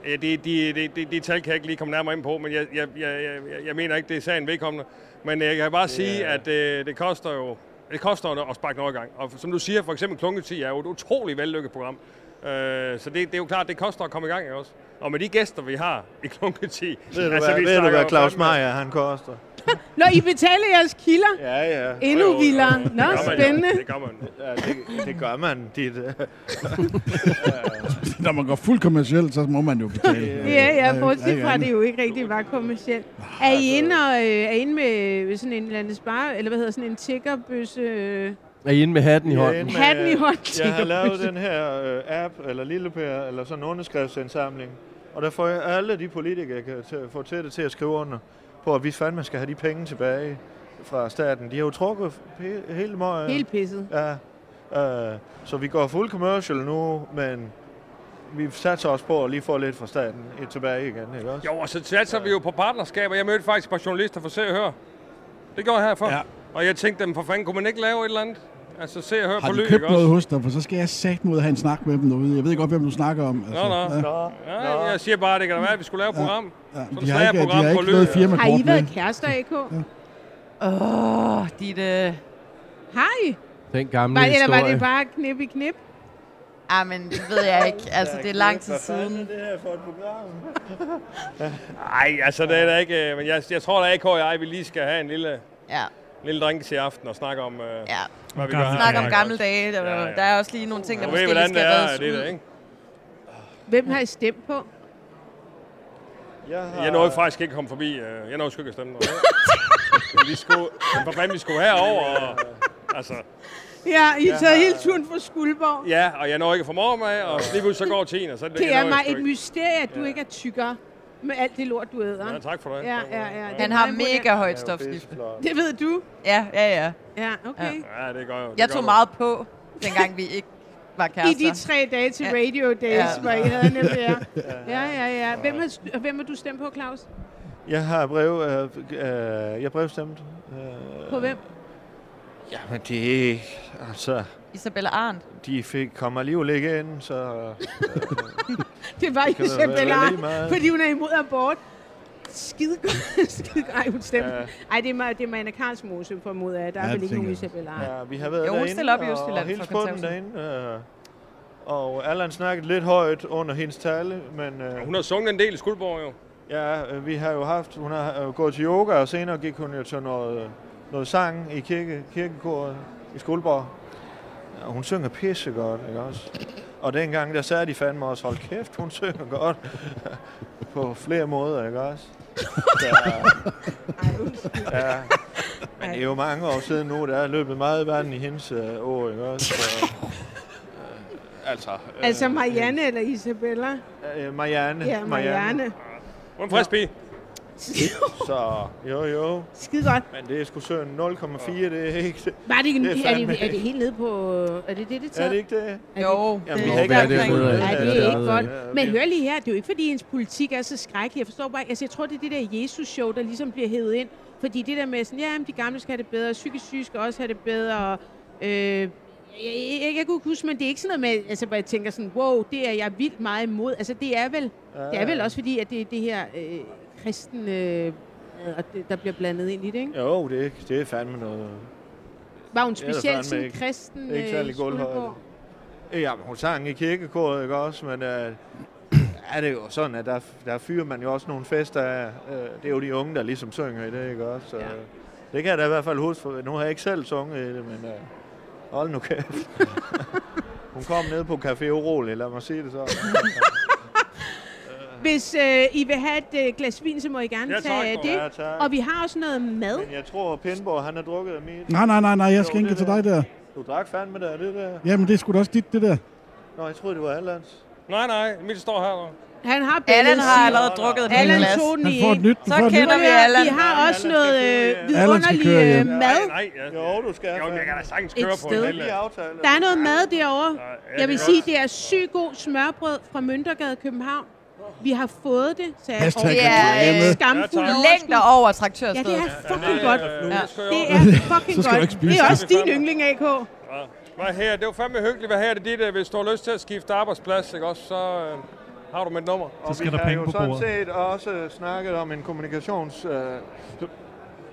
S8: Ja, det, de, de, de, de tal kan jeg ikke lige komme nærmere ind på, men jeg, jeg, jeg, jeg, jeg mener ikke, det er sagen vedkommende. Men jeg kan bare sige, at det, det koster jo det koster jo at sparke noget i gang. Og som du siger, for eksempel Klunketi er jo et utroligt vellykket program. Øh, så det, det er jo klart, det koster at komme i gang også. Og med de gæster, vi har i Klunketi...
S7: Ved du, altså, hvad, ved du, hvad Claus Meier han koster? (laughs)
S2: Når I betaler jeres kilder,
S7: Ja, ja.
S2: endnu
S8: jo.
S2: vildere. Nå,
S8: Det gør man
S2: spændende.
S8: Det gør man.
S7: ja det, det gør man. Dit, øh,
S6: Når man går fuldt kommercielt, så må man jo betale.
S2: Ja, ja, bortset fra, at det jo ikke rigtig var kommercielt. Er I inde, og, øh, er I inde med sådan en eller anden spare, eller hvad hedder sådan en tiggerbøsse? Øh,
S4: Er I inde med hatten i hånden?
S7: inde
S2: Hatten i hånden,
S7: Jeg har lavet den her øh, app, eller lille per, eller sådan en underskriftsindsamling. Og der får jeg alle de politikere, jeg kan til, få til det til at skrive under på, at vi fandme skal have de penge tilbage fra staten. De har jo trukket he- hele møgen.
S2: Helt pisset.
S7: Ja, øh, så vi går fuld commercial nu, men vi satser også på at lige få lidt fra staten tilbage igen, ikke også?
S8: Jo, og så satser vi jo på partnerskaber. Jeg mødte faktisk et par journalister for Se og Hør. Det gjorde jeg herfor.
S6: Ja.
S8: Og jeg tænkte, dem for fanden, kunne man ikke lave et eller andet? Altså, se og hør
S6: Har
S8: på
S6: de
S8: lyd,
S6: købt
S8: ikke
S6: noget
S8: også?
S6: hos dig, for så skal jeg sagt mod at have en snak med dem derude. Jeg ved godt, hvem du snakker om. Altså,
S8: Nå, nå.
S6: Ja,
S4: Nå,
S8: Ja, jeg siger bare, det kan da være, at vi skulle lave et program.
S6: ja.
S8: Så
S6: De har ikke, de
S8: program
S6: har
S8: på
S6: ikke noget firma
S2: Har I været kærester, AK?
S5: Åh, oh, Ditte.
S2: Hej.
S4: Den gamle
S2: Var, eller
S4: historie.
S2: var det bare knip i knip?
S5: Ah, men det ved jeg ikke. (laughs) Altså, det er lang tid siden.
S7: det her for et program? (laughs) Nej, altså det er da ikke... øh, Men jeg, jeg tror da AK og jeg, vi lige skal have en lille,
S5: Ja,
S7: lille drink til aften og snakke om, øh,
S5: ja.
S7: hvad vi gør her.
S5: Snak om
S3: Ja,
S5: gamle dage. Der,
S7: Ja, ja.
S5: der er også lige nogle ting, der måske
S7: ved,
S5: lige skal
S7: det er,
S5: reddes
S7: det
S5: ud.
S7: det, ikke?
S2: Hvem har I stemt på?
S7: Jeg, jeg nåede faktisk ikke at komme forbi. øh, Jeg nåede sgu ikke at stemme noget. (laughs) vi skulle, men for fanden, vi skulle herover. Og, altså,
S2: Ja, I har taget hele turen fra Skuldborg.
S7: ja, og jeg når ikke fra morgen af, og lige pludselig så går tiden, og så
S2: Det
S7: jeg
S2: er mig et mysterie, at du ikke er tykkere med alt det lort, du æder.
S7: Ja, tak for det.
S2: Ja, ja, ja.
S5: Han har mega højt stofskift.
S2: Det ved du.
S5: Ja, ja, ja.
S2: Ja, okay.
S7: Ja, det gør jeg. det
S5: Jeg tog meget på, dengang vi ikke var
S2: I
S5: kærester.
S2: de tre dage til. Radio Days,
S5: Ja.
S2: hvor I havde en affære. (laughs) Ja, ja, ja. Hvem har, hvem har du stemt på, Claus?
S7: Jeg har brev, øh, øh, jeg brevstemt. Øh,
S2: På hvem?
S7: Jamen, det er altså,
S5: Isabella Arndt.
S7: de fik, kom alligevel ikke ind, så... (laughs)
S2: Det var
S7: kan da være
S2: Isabella,
S7: lige meget.
S2: fordi hun er imod abort. Skide godt. (laughs) Skide godt. Ej, hun stemte.
S7: Ja.
S2: Ej, det er, Ma- det er Marianne Karlsmose, formoder jeg. Der er
S6: Ja,
S2: vel
S6: det
S2: ikke nogen. Isabella.
S7: Ja, vi har været
S5: Jo,
S7: derinde
S5: op i
S7: og-
S5: Østjylland
S7: og hilst
S5: for
S7: på den derinde. Øh, og Allan snakkede lidt højt under hendes tale, men øh,
S8: Hun har sunget en del i Skuldborg, jo.
S7: ja, øh, vi har jo haft, hun har øh, gået til yoga, og senere gik hun jo til noget, noget sang i kirke, kirkekoret i Skuldborg. Ja, hun synger pisse godt, ikke også? Og dengang, der sagde de fandme også, hold kæft, hun synger godt. (laughs) på flere måder, ikke også? Så, ja, men det er jo mange år siden nu, der er løbet meget vand i hendes øh, år, ikke også? Så, øh, altså, øh,
S2: Altså Marianne eller Isabella?
S7: Øh, Marianne.
S2: Ja, Marianne.
S8: Hun er en frisk pige.
S7: Så jo, jo.
S2: Skide godt.
S7: Men det er sgu søn 0,4, det er ikke det.
S2: Var det, ikke,
S7: Det er
S2: er, det, er det helt nede på... Er det det, det tager?
S7: Er det ikke det?
S5: Jo.
S7: Jamen,
S2: vi
S7: har ikke
S4: derude.
S2: Nej, det er
S4: Ja,
S2: ikke
S4: ja,
S2: godt.
S7: ja,
S2: Men hør lige her, det er jo ikke fordi ens politik er så skrækkelig. Jeg forstår bare, altså jeg tror, det er det der Jesus-show, der ligesom bliver hævet ind. Fordi det der med sådan, ja, de gamle skal have det bedre, psykisk syge skal også have det bedre. Og, øh, jeg, jeg, jeg kunne ikke huske, men det er ikke sådan noget med, altså hvor jeg tænker sådan, wow, det er jeg vildt meget imod. Altså det er vel, det er vel også fordi, at det er det her øh, kristen, øh, det, der bliver blandet ind i det, ikke?
S7: Jo, det er, det er fandme noget.
S2: Var hun specielt sådan
S7: ikke.
S2: kristen
S7: Ikke særlig
S2: øh. Skuldborg?
S7: Ja, men hun sang i kirkekoret, ikke også? Men øh, er det jo sådan, at der, der fyrer man jo også nogle fester af. Øh, det er jo de unge, der ligesom synger i det, ikke også? Så,
S2: Ja.
S7: ja. Det kan jeg da i hvert fald huske, for nu har jeg ikke selv sunget i det, men øh, hold nu kæft. (laughs) hun kom ned på Café Orol, lad mig sige det så. (laughs)
S2: Hvis øh, I vil have et øh, glas vin, så må I gerne
S8: Ja, tak,
S2: tage
S8: og-
S2: det.
S7: Ja, tak.
S2: Og vi har også noget mad.
S7: Men jeg tror, Pindborg, han har drukket af mit.
S6: Nej, nej, nej, nej, jeg skal ikke
S7: det
S6: til dig der.
S7: Du drak fandme der, det der.
S6: Jamen, det er sgu da også dit, det der.
S7: Nå, jeg troede, det var Allands.
S8: Nej, nej, mit står her. nu.
S2: Han har
S5: Allan har allerede drukket et helt
S2: Allan
S5: glas.
S2: tog den
S6: Han
S2: i
S6: får et
S2: en.
S6: nyt.
S5: Så
S6: han får nyt.
S5: kender vi
S2: at
S5: Allan.
S2: Vi har også
S7: Allan
S2: noget øh, vidunderlig
S6: køre
S2: øh, mad.
S8: Nej, nej. Ja.
S7: Jo, du skal.
S8: Jo, jeg kan da sagtens
S2: Et
S8: køre på
S7: aftale.
S2: Der er noget mad derovre.
S8: Ja,
S2: Jeg vil
S8: det
S2: sige, det er sygt god smørbrød fra Møntergade København. Vi har fået det, så jeg
S6: Hashtag
S5: Det er, øh,
S2: skamfuld
S8: Ja.
S5: Længder over
S2: Ja,
S5: traktørstedet.
S2: det er fucking godt.
S8: øh,
S5: Ja.
S8: det
S2: er fucking
S6: Så
S2: godt. Det er også din yndling, AK.
S8: Ja. Hvad her? Det var fandme hyggeligt. Hvad her er det dit, øh, hvis du har lyst til at skifte arbejdsplads, ikke også? Så øh, har du mit nummer.
S7: Og
S3: skal
S7: vi
S3: der
S7: har
S3: penge
S7: jo
S3: på
S7: sådan
S3: bordet.
S7: set også snakket om en kommunikations... Øh,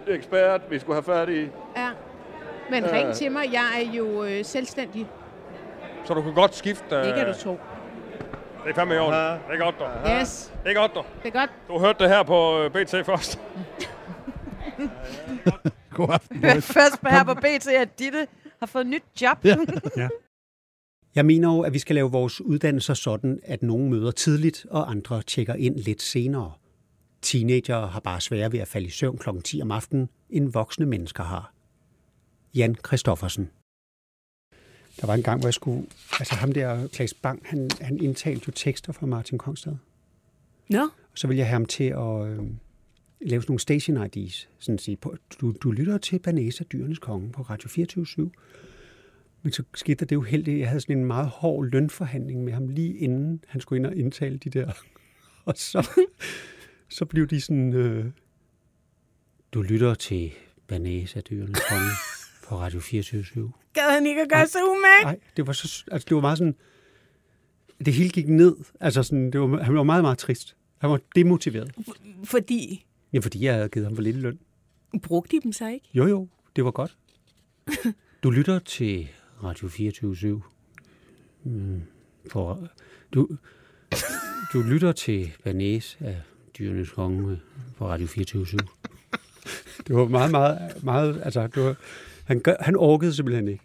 S7: ekspert, vi skulle have fat i.
S2: Ja. Men
S7: Øh.
S2: ring til mig. Jeg er jo øh, selvstændig.
S8: Så du kan godt skifte. Øh,
S2: Det kan du tro.
S8: Det er fandme i orden.
S7: Ja.
S8: Det er godt, dog.
S2: Yes,
S8: Det er godt, dog.
S2: det er godt.
S8: Du hørte det her på øh, BT først. (laughs) (laughs)
S6: God aften, boys.
S5: Først her på BT, at Ditte har fået nyt job. (laughs)
S6: Ja.
S9: Jeg mener jo, at vi skal lave vores uddannelser sådan, at nogle møder tidligt, og andre tjekker ind lidt senere. Teenager har bare svære ved at falde i søvn kl. 10 om aftenen, end voksne mennesker har. Jan Kristoffersen. Der var en gang, hvor jeg skulle... Altså ham der, Klaas Bang, han, han indtalte jo tekster fra Martin Kongstad.
S2: Nå.
S9: Og så vil jeg have ham til at øh, lave sådan nogle station IDs. Sådan at sige, på, du, du lytter til Banesa, dyrenes konge, på Radio 24 Men så skete der det jo heldigt, jeg havde sådan en meget hård lønforhandling med ham, lige inden han skulle ind og indtale de der. (laughs) Og så, så blev de sådan, øh, du lytter til Banæs af dyrenes konge på Radio 24
S2: Gad han ikke at gøre sig umage?
S9: Nej, det var, så, altså, det var meget sådan... Det hele gik ned. Altså sådan, det var, han var meget, meget trist. Han var demotiveret.
S2: Fordi
S9: Ja, fordi jeg havde givet ham for lidt løn.
S2: brugte de dem så ikke?
S9: Jo, jo, det var godt. Du lytter til Radio 24 mm, for, du, du lytter til Banæs af Dyrenes Konge på Radio 24 Det var meget, meget, meget, altså, det var, han, gør, han orkede simpelthen ikke.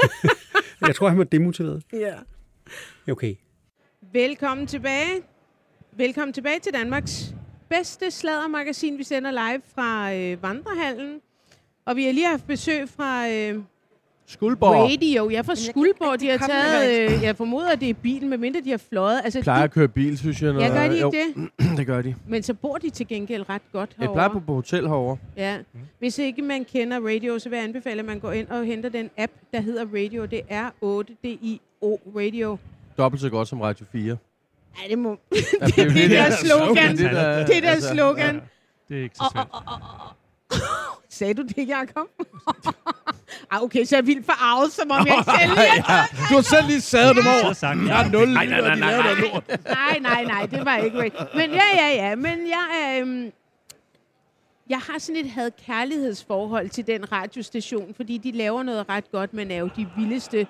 S9: (laughs) jeg tror, han var demotiveret.
S2: Ja.
S9: Okay.
S2: Velkommen tilbage. Velkommen tilbage til Danmarks bedste sladdermagasin. Vi sender live fra øh, Vandrehallen. Og vi har lige haft besøg fra øh,
S4: Skuldborg.
S2: Radio. Jeg er fra
S5: kan
S2: Skuldborg. De har taget, øh, jeg formoder, at det er bilen, medmindre de har fløjet. Altså,
S4: plejer
S2: de,
S4: at køre bil, synes jeg. Når,
S2: ja, gør de ikke det? (clears throat)
S4: det gør de.
S2: Men så bor de til gengæld ret godt
S4: Jeg
S2: herovre.
S4: plejer på, på hotel herovre.
S2: Ja. Hvis ikke man kender Radio, så vil jeg anbefale, at man går ind og henter den app, der hedder Radio. Det er 8DIO Radio.
S4: Dobbelt så godt som Radio 4.
S2: Ja, det må...
S4: Ja, (laughs) det, er jo
S2: det der slogan.
S4: Det, der,
S2: det der
S4: altså,
S2: slogan.
S3: Det er ikke så svært.
S2: Sagde du det, Jacob? (laughs) ah, okay, så er jeg vildt forarvet, som om jeg ikke selv lige
S6: Du har selv lige sadet dem over.
S3: Sagt,
S6: Jeg er nul.
S4: Nej, nej, nej, nej, nej.
S2: Nej, nej, nej, det var ikke rigtigt. Men ja, ja, ja. Men jeg er... Øhm, jeg har sådan et had-kærlighedsforhold til den radiostation, fordi de laver noget ret godt, men er jo de vildeste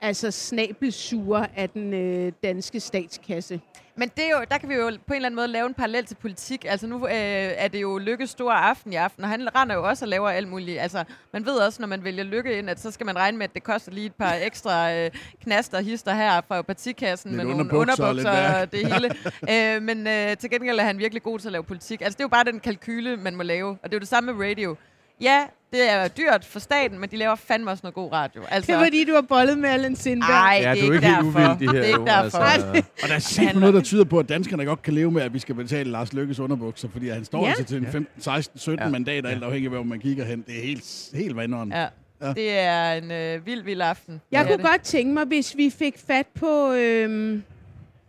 S2: altså snabelsure af den øh, danske statskasse.
S5: Men det er jo, der kan vi jo på en eller anden måde lave en parallel til politik. Altså nu øh, er det jo Lykkes store aften i aften, og han render jo også og laver alt muligt. Altså man ved også, når man vælger Lykke ind, at så skal man regne med, at det koster lige et par (laughs) ekstra øh, knaster og hister her fra partikassen
S6: Lidt
S5: med nogle
S6: underbukser og
S5: det hele. (laughs) øh, men øh, til gengæld er han virkelig god til at lave politik. Altså det er jo bare den kalkyle, man må lave. Og det er jo det samme med radio. Ja, det er dyrt for staten, men de laver fandme også noget god radio. Altså,
S2: Det er fordi, du har bollet med Allan Sindberg.
S5: Ej,
S4: Ja,
S5: det
S4: du
S5: er ikke
S4: ikke helt
S5: derfor.
S4: uvildig her.
S5: det er
S4: jo,
S5: ikke derfor.
S4: Altså, (laughs)
S6: Og der er sikkert noget, der tyder på, at danskerne godt kan leve med, at vi skal betale Lars Lykkes underbukser, fordi han står
S2: Ja.
S6: altså til en 15, 16, 17
S4: Ja.
S6: mandater, alt afhængig af, hvor man kigger hen. Det er helt, helt vanderen.
S5: Ja.
S6: Ja.
S5: Det er en øh, vild, vild aften.
S2: Jeg
S5: er
S2: kunne
S5: det.
S2: godt tænke mig, hvis vi fik fat på øhm,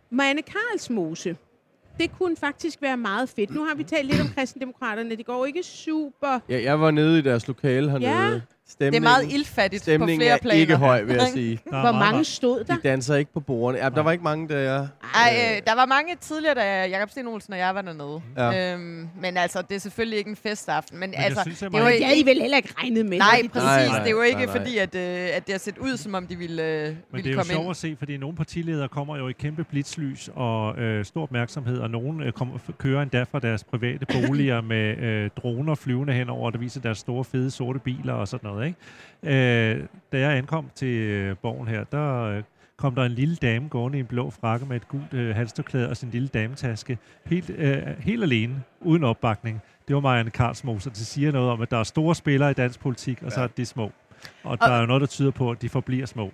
S2: Marianne Karlsmose. Det kunne faktisk være meget fedt. Nu har vi talt lidt om kristendemokraterne. Det går ikke super.
S4: ja, jeg var nede i deres lokale hernede.
S2: Ja.
S5: Det er meget ildfattigt på
S4: Stemningen
S5: flere
S4: er
S5: planer.
S4: ikke høj, vil jeg (laughs) sige.
S3: Der er
S2: Hvor mange stod der?
S4: De danser ikke på bordene. Ja, der var ikke mange, der...
S5: Ej, øh, der var mange tidligere, da Jakob Sten Olsen og jeg var dernede.
S4: Ja.
S5: Øhm, men altså, det er selvfølgelig ikke en festaften. Men,
S3: jeg
S5: altså,
S3: synes,
S5: det var
S3: Marianne-
S2: Det havde I vel heller ikke regnet med.
S5: Nej, præcis.
S4: Nej, nej,
S5: det er jo ikke
S4: nej, nej.
S5: fordi, at, øh, at det har set ud, som om de ville, øh,
S3: Men
S5: ville
S3: det er jo
S5: komme
S3: sjovt
S5: ind.
S3: at se, fordi nogle partiledere kommer jo i kæmpe blitzlys og øh, stor opmærksomhed, og nogle øh, kommer, kører endda fra deres private boliger med øh, droner flyvende henover, der viser deres store, fede, sorte biler og sådan noget. Ikke? Øh, da jeg ankom til øh, borgen her, der øh, kom der en lille dame gående i en blå frakke med et gult øh, halstørklæde og sin lille dametaske, helt, øh, helt alene, uden opbakning. Det var Marianne Karlsmose, det siger noget om, at der er store spillere i dansk politik, og så er de små. Og der er jo noget, der tyder på, at de forbliver små.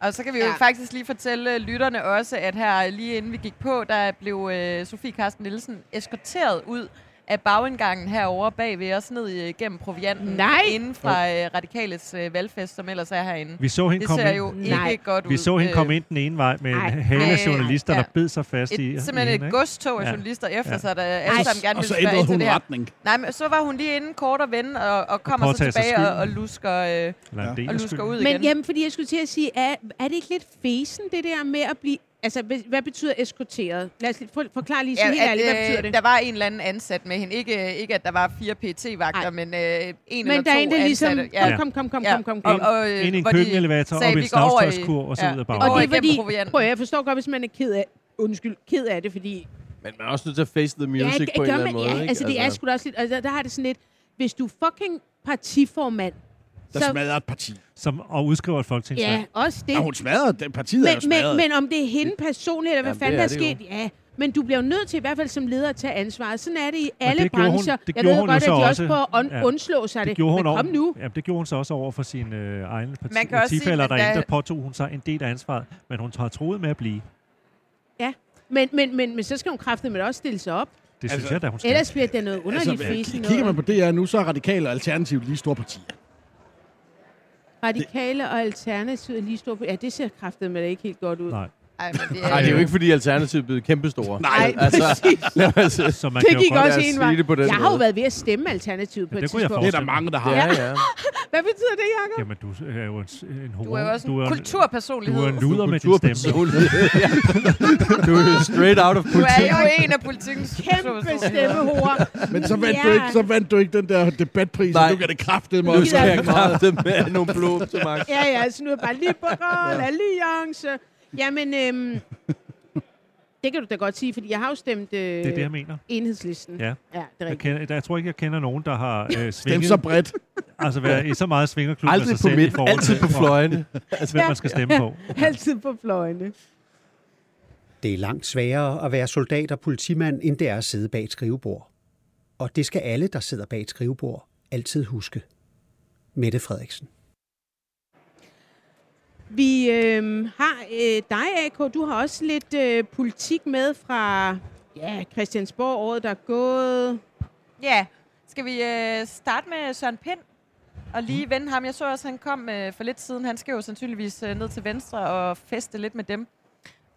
S5: Og så kan vi jo
S2: Ja.
S5: faktisk lige fortælle øh, lytterne også, at her lige inden vi gik på, der blev øh, Sofie Karsten Nielsen eskorteret ud af bagindgangen herovre bag ved os ned igennem provianten.
S2: Nej.
S5: Inden fra øh, Radikales øh, valgfest, som ellers er herinde.
S3: Vi så hende
S5: Det
S3: komme
S5: ser
S3: ind.
S5: jo
S2: Nej.
S5: ikke godt ud.
S3: Vi så hende
S5: Øh,
S3: komme ind den ene vej med en
S2: Ej.
S3: hale af
S5: Ej.
S3: journalister,
S5: Ja.
S3: der bed sig fast i
S5: Et,
S3: i
S5: simpelthen
S3: hende,
S5: et godstog af
S3: Ja.
S5: journalister efter
S3: Ja.
S5: sig, der alle sammen gerne
S6: Og
S5: vil
S6: så
S5: spørge ind til
S6: hun
S5: det her.
S6: retning.
S5: Nej, men så var hun lige inde kort og ven, og, og kommer så
S3: påtage sig
S5: tilbage og, og lusker, øh,
S6: Ja.
S5: og lusker ud
S2: Men
S5: igen.
S2: jamen, fordi jeg skulle til at sige, er, er det ikke lidt fesen, det der med at blive... Altså, hvad, hvad betyder eskorteret? Lad os forklare lige så helt
S5: at,
S2: ærligt, hvad
S5: øh,
S2: betyder det?
S5: Der var en eller anden ansat med hende. Ikke, ikke at der var fire PT-vagter,
S2: Nej.
S5: men øh, en
S2: Men
S5: eller
S2: der er
S5: to
S2: en, der ligesom...
S5: ansatte.
S2: Ja. Kom, kom, kom,
S5: Ja.
S2: kom, kom, kom.
S5: Og, og, øh,
S3: Ind i en
S5: hvor de
S3: køkkenelevator,
S5: sagde,
S3: op i
S5: "Vi
S3: en
S5: går over i-
S3: snavstøjskur, og så ud af
S5: går
S2: Og det er fordi... Prøv, at- jeg forstår godt, hvis man er ked af... Undskyld, ked af det, fordi...
S4: Men man er også nødt til at face the music
S2: ja,
S4: på en eller anden måde.
S2: Ja,
S4: ikke?
S2: altså, det er sgu da også lidt... Altså, der har det sådan lidt... Hvis du er fucking partiformand,
S6: Der
S2: så...
S6: smadrer et parti.
S3: Som, og udskriver et folketingsvalg.
S2: Ja, også det.
S6: Ja, hun smadrer det. Partiet er jo
S2: Men,
S6: smadret.
S2: men, men om det er hende personligt, eller hvad fanden der er sket, ja. Men du bliver jo nødt til, i hvert fald som leder, at tage ansvaret. Sådan er det i alle
S3: det gjorde hun-
S2: brancher.
S3: det
S2: jeg
S3: gjorde
S2: ved
S3: hun jo
S2: godt, at de også prøver at
S3: Ja.
S2: undslå sig det.
S3: Det gjorde hun
S2: men
S3: over,
S2: kom nu.
S3: Jamen, det gjorde hun så også over for sine øh, egne parti,
S5: Man kan også sige,
S3: partifælder derinde,
S5: der-
S3: der påtog hun sig en del af ansvaret, men hun har troet med at blive.
S2: Men, men, men, men så skal hun kraftedeme også stille sig op.
S3: Det
S6: Altså,
S3: synes jeg, da hun skal.
S2: Ellers bliver det noget underligt
S6: Altså,
S2: altså, fesen.
S6: kigger man på DR nu, så er Radikale og Alternativt lige store partier.
S2: Radikale og Alternativet lige står på... Ja, det ser kraftedeme da ikke helt godt ud.
S3: Nej.
S5: Ej, men det
S4: Nej, det er jo ikke, fordi Alternativet er blevet kæmpestore.
S2: Nej,
S4: altså, sige-
S3: Så man
S2: Det
S3: kan jo
S2: gik også en vej.
S4: på
S2: Jeg har jo
S4: måde.
S2: været ved at stemme Alternativet på
S3: Ja,
S2: et
S3: det kunne jeg
S2: tidspunkt.
S6: Det er der mange, der har.
S4: Ja, ja.
S2: Hvad betyder det, Jacob?
S3: Jamen, du er jo en, en homo.
S5: Du er jo også
S3: du
S5: en
S3: er,
S5: kulturpersonlighed.
S3: Du er en luder med din stemme. (laughs)
S4: Du er jo straight out of
S5: Du
S4: politik.
S5: er jo en af politikens
S2: Kæmpe
S5: kulturpersonligheder.
S2: stemmehore.
S6: Men så vandt,
S2: Ja.
S6: du ikke, så vandt du ikke den der debatpris,
S4: Nej.
S6: nu kan det kraftede mig
S4: Nu
S6: også.
S4: skal jeg kraftede med nogle blod til Max.
S2: Ja, ja, så nu er bare liberal alliance. Jamen, øhm, det kan du da godt sige, fordi jeg har jo stemt øh,
S3: Det er det, jeg mener.
S2: enhedslisten.
S3: Ja.
S2: ja det er
S3: Jeg,
S2: rigtigt.
S3: kender, jeg tror ikke, jeg kender nogen, der har øh, (laughs) svinget,
S6: så bredt.
S3: altså været i så meget svingerklub med
S4: Aldrig
S3: sig
S4: på
S3: selv i
S4: midt,
S3: forhold
S4: altid
S3: til,
S4: på
S3: hvor-
S4: fløjene. (laughs)
S3: hvem man skal stemme på. (laughs)
S2: Altid på fløjene.
S9: Det er langt sværere at være soldat og politimand, end det er at sidde bag et skrivebord. Og det skal alle, der sidder bag et skrivebord, altid huske. Mette Frederiksen.
S2: Vi øh, har øh, dig, AK. Du har også lidt øh, politik med fra ja, Christiansborg året, der er gået.
S5: Ja, skal vi øh, starte med Søren Pind? Og
S2: Mm.
S5: lige vende ham. Jeg så også, han kom øh, for lidt siden. Han skal jo sandsynligvis øh, ned til venstre og feste lidt med dem.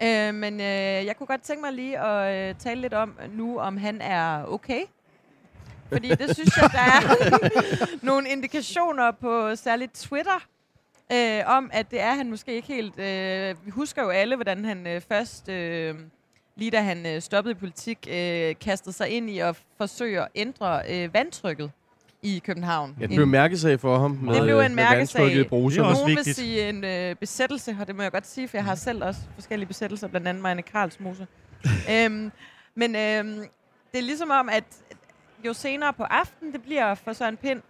S5: Øh, men øh, jeg kunne godt tænke mig lige at øh, tale lidt om nu, om han er okay. Fordi det synes jeg, der er (laughs) (laughs) nogle indikationer på særligt Twitter, øh, om at det er han måske ikke helt. Øh, vi husker jo alle, hvordan han øh, først, øh, lige da han øh, stoppede i politik, øh, kastede sig ind i at forsøge at ændre øh, vandtrykket i København.
S4: Ja, det blev en mærkesag for ham. Med,
S5: Det blev en
S4: med
S5: mærkesag.
S4: i.
S3: Det er også
S5: Nogen vil
S3: vigtigt.
S5: sige en øh, besættelse, og det må jeg godt sige, for jeg har selv også forskellige besættelser, blandt andet Marianne Karlsmose. (laughs) øhm, men øhm, det er ligesom om, at jo senere på aftenen det bliver for Søren Pind,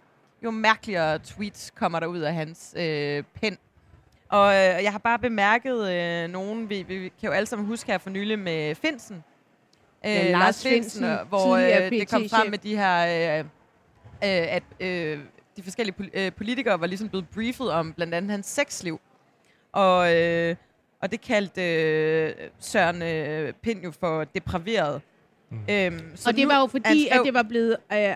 S5: jo mærkeligere tweets kommer der ud af hans øh, pen. Og øh, jeg har bare bemærket øh, nogen, vi, vi kan jo alle sammen huske her for nylig med Finsen. Øh,
S2: Ja, Lars Findsen,
S5: øh, hvor øh, det kom frem med de her... Øh, øh, at øh, de forskellige pol- øh, politikere var ligesom blevet briefet om blandt andet hans sexliv. Og, øh, og det kaldte øh, Søren øh, Pind jo for depraveret. Mm. Øhm,
S2: Så og det
S5: nu-
S2: var jo fordi,
S5: skrev-
S2: at det var blevet, øh,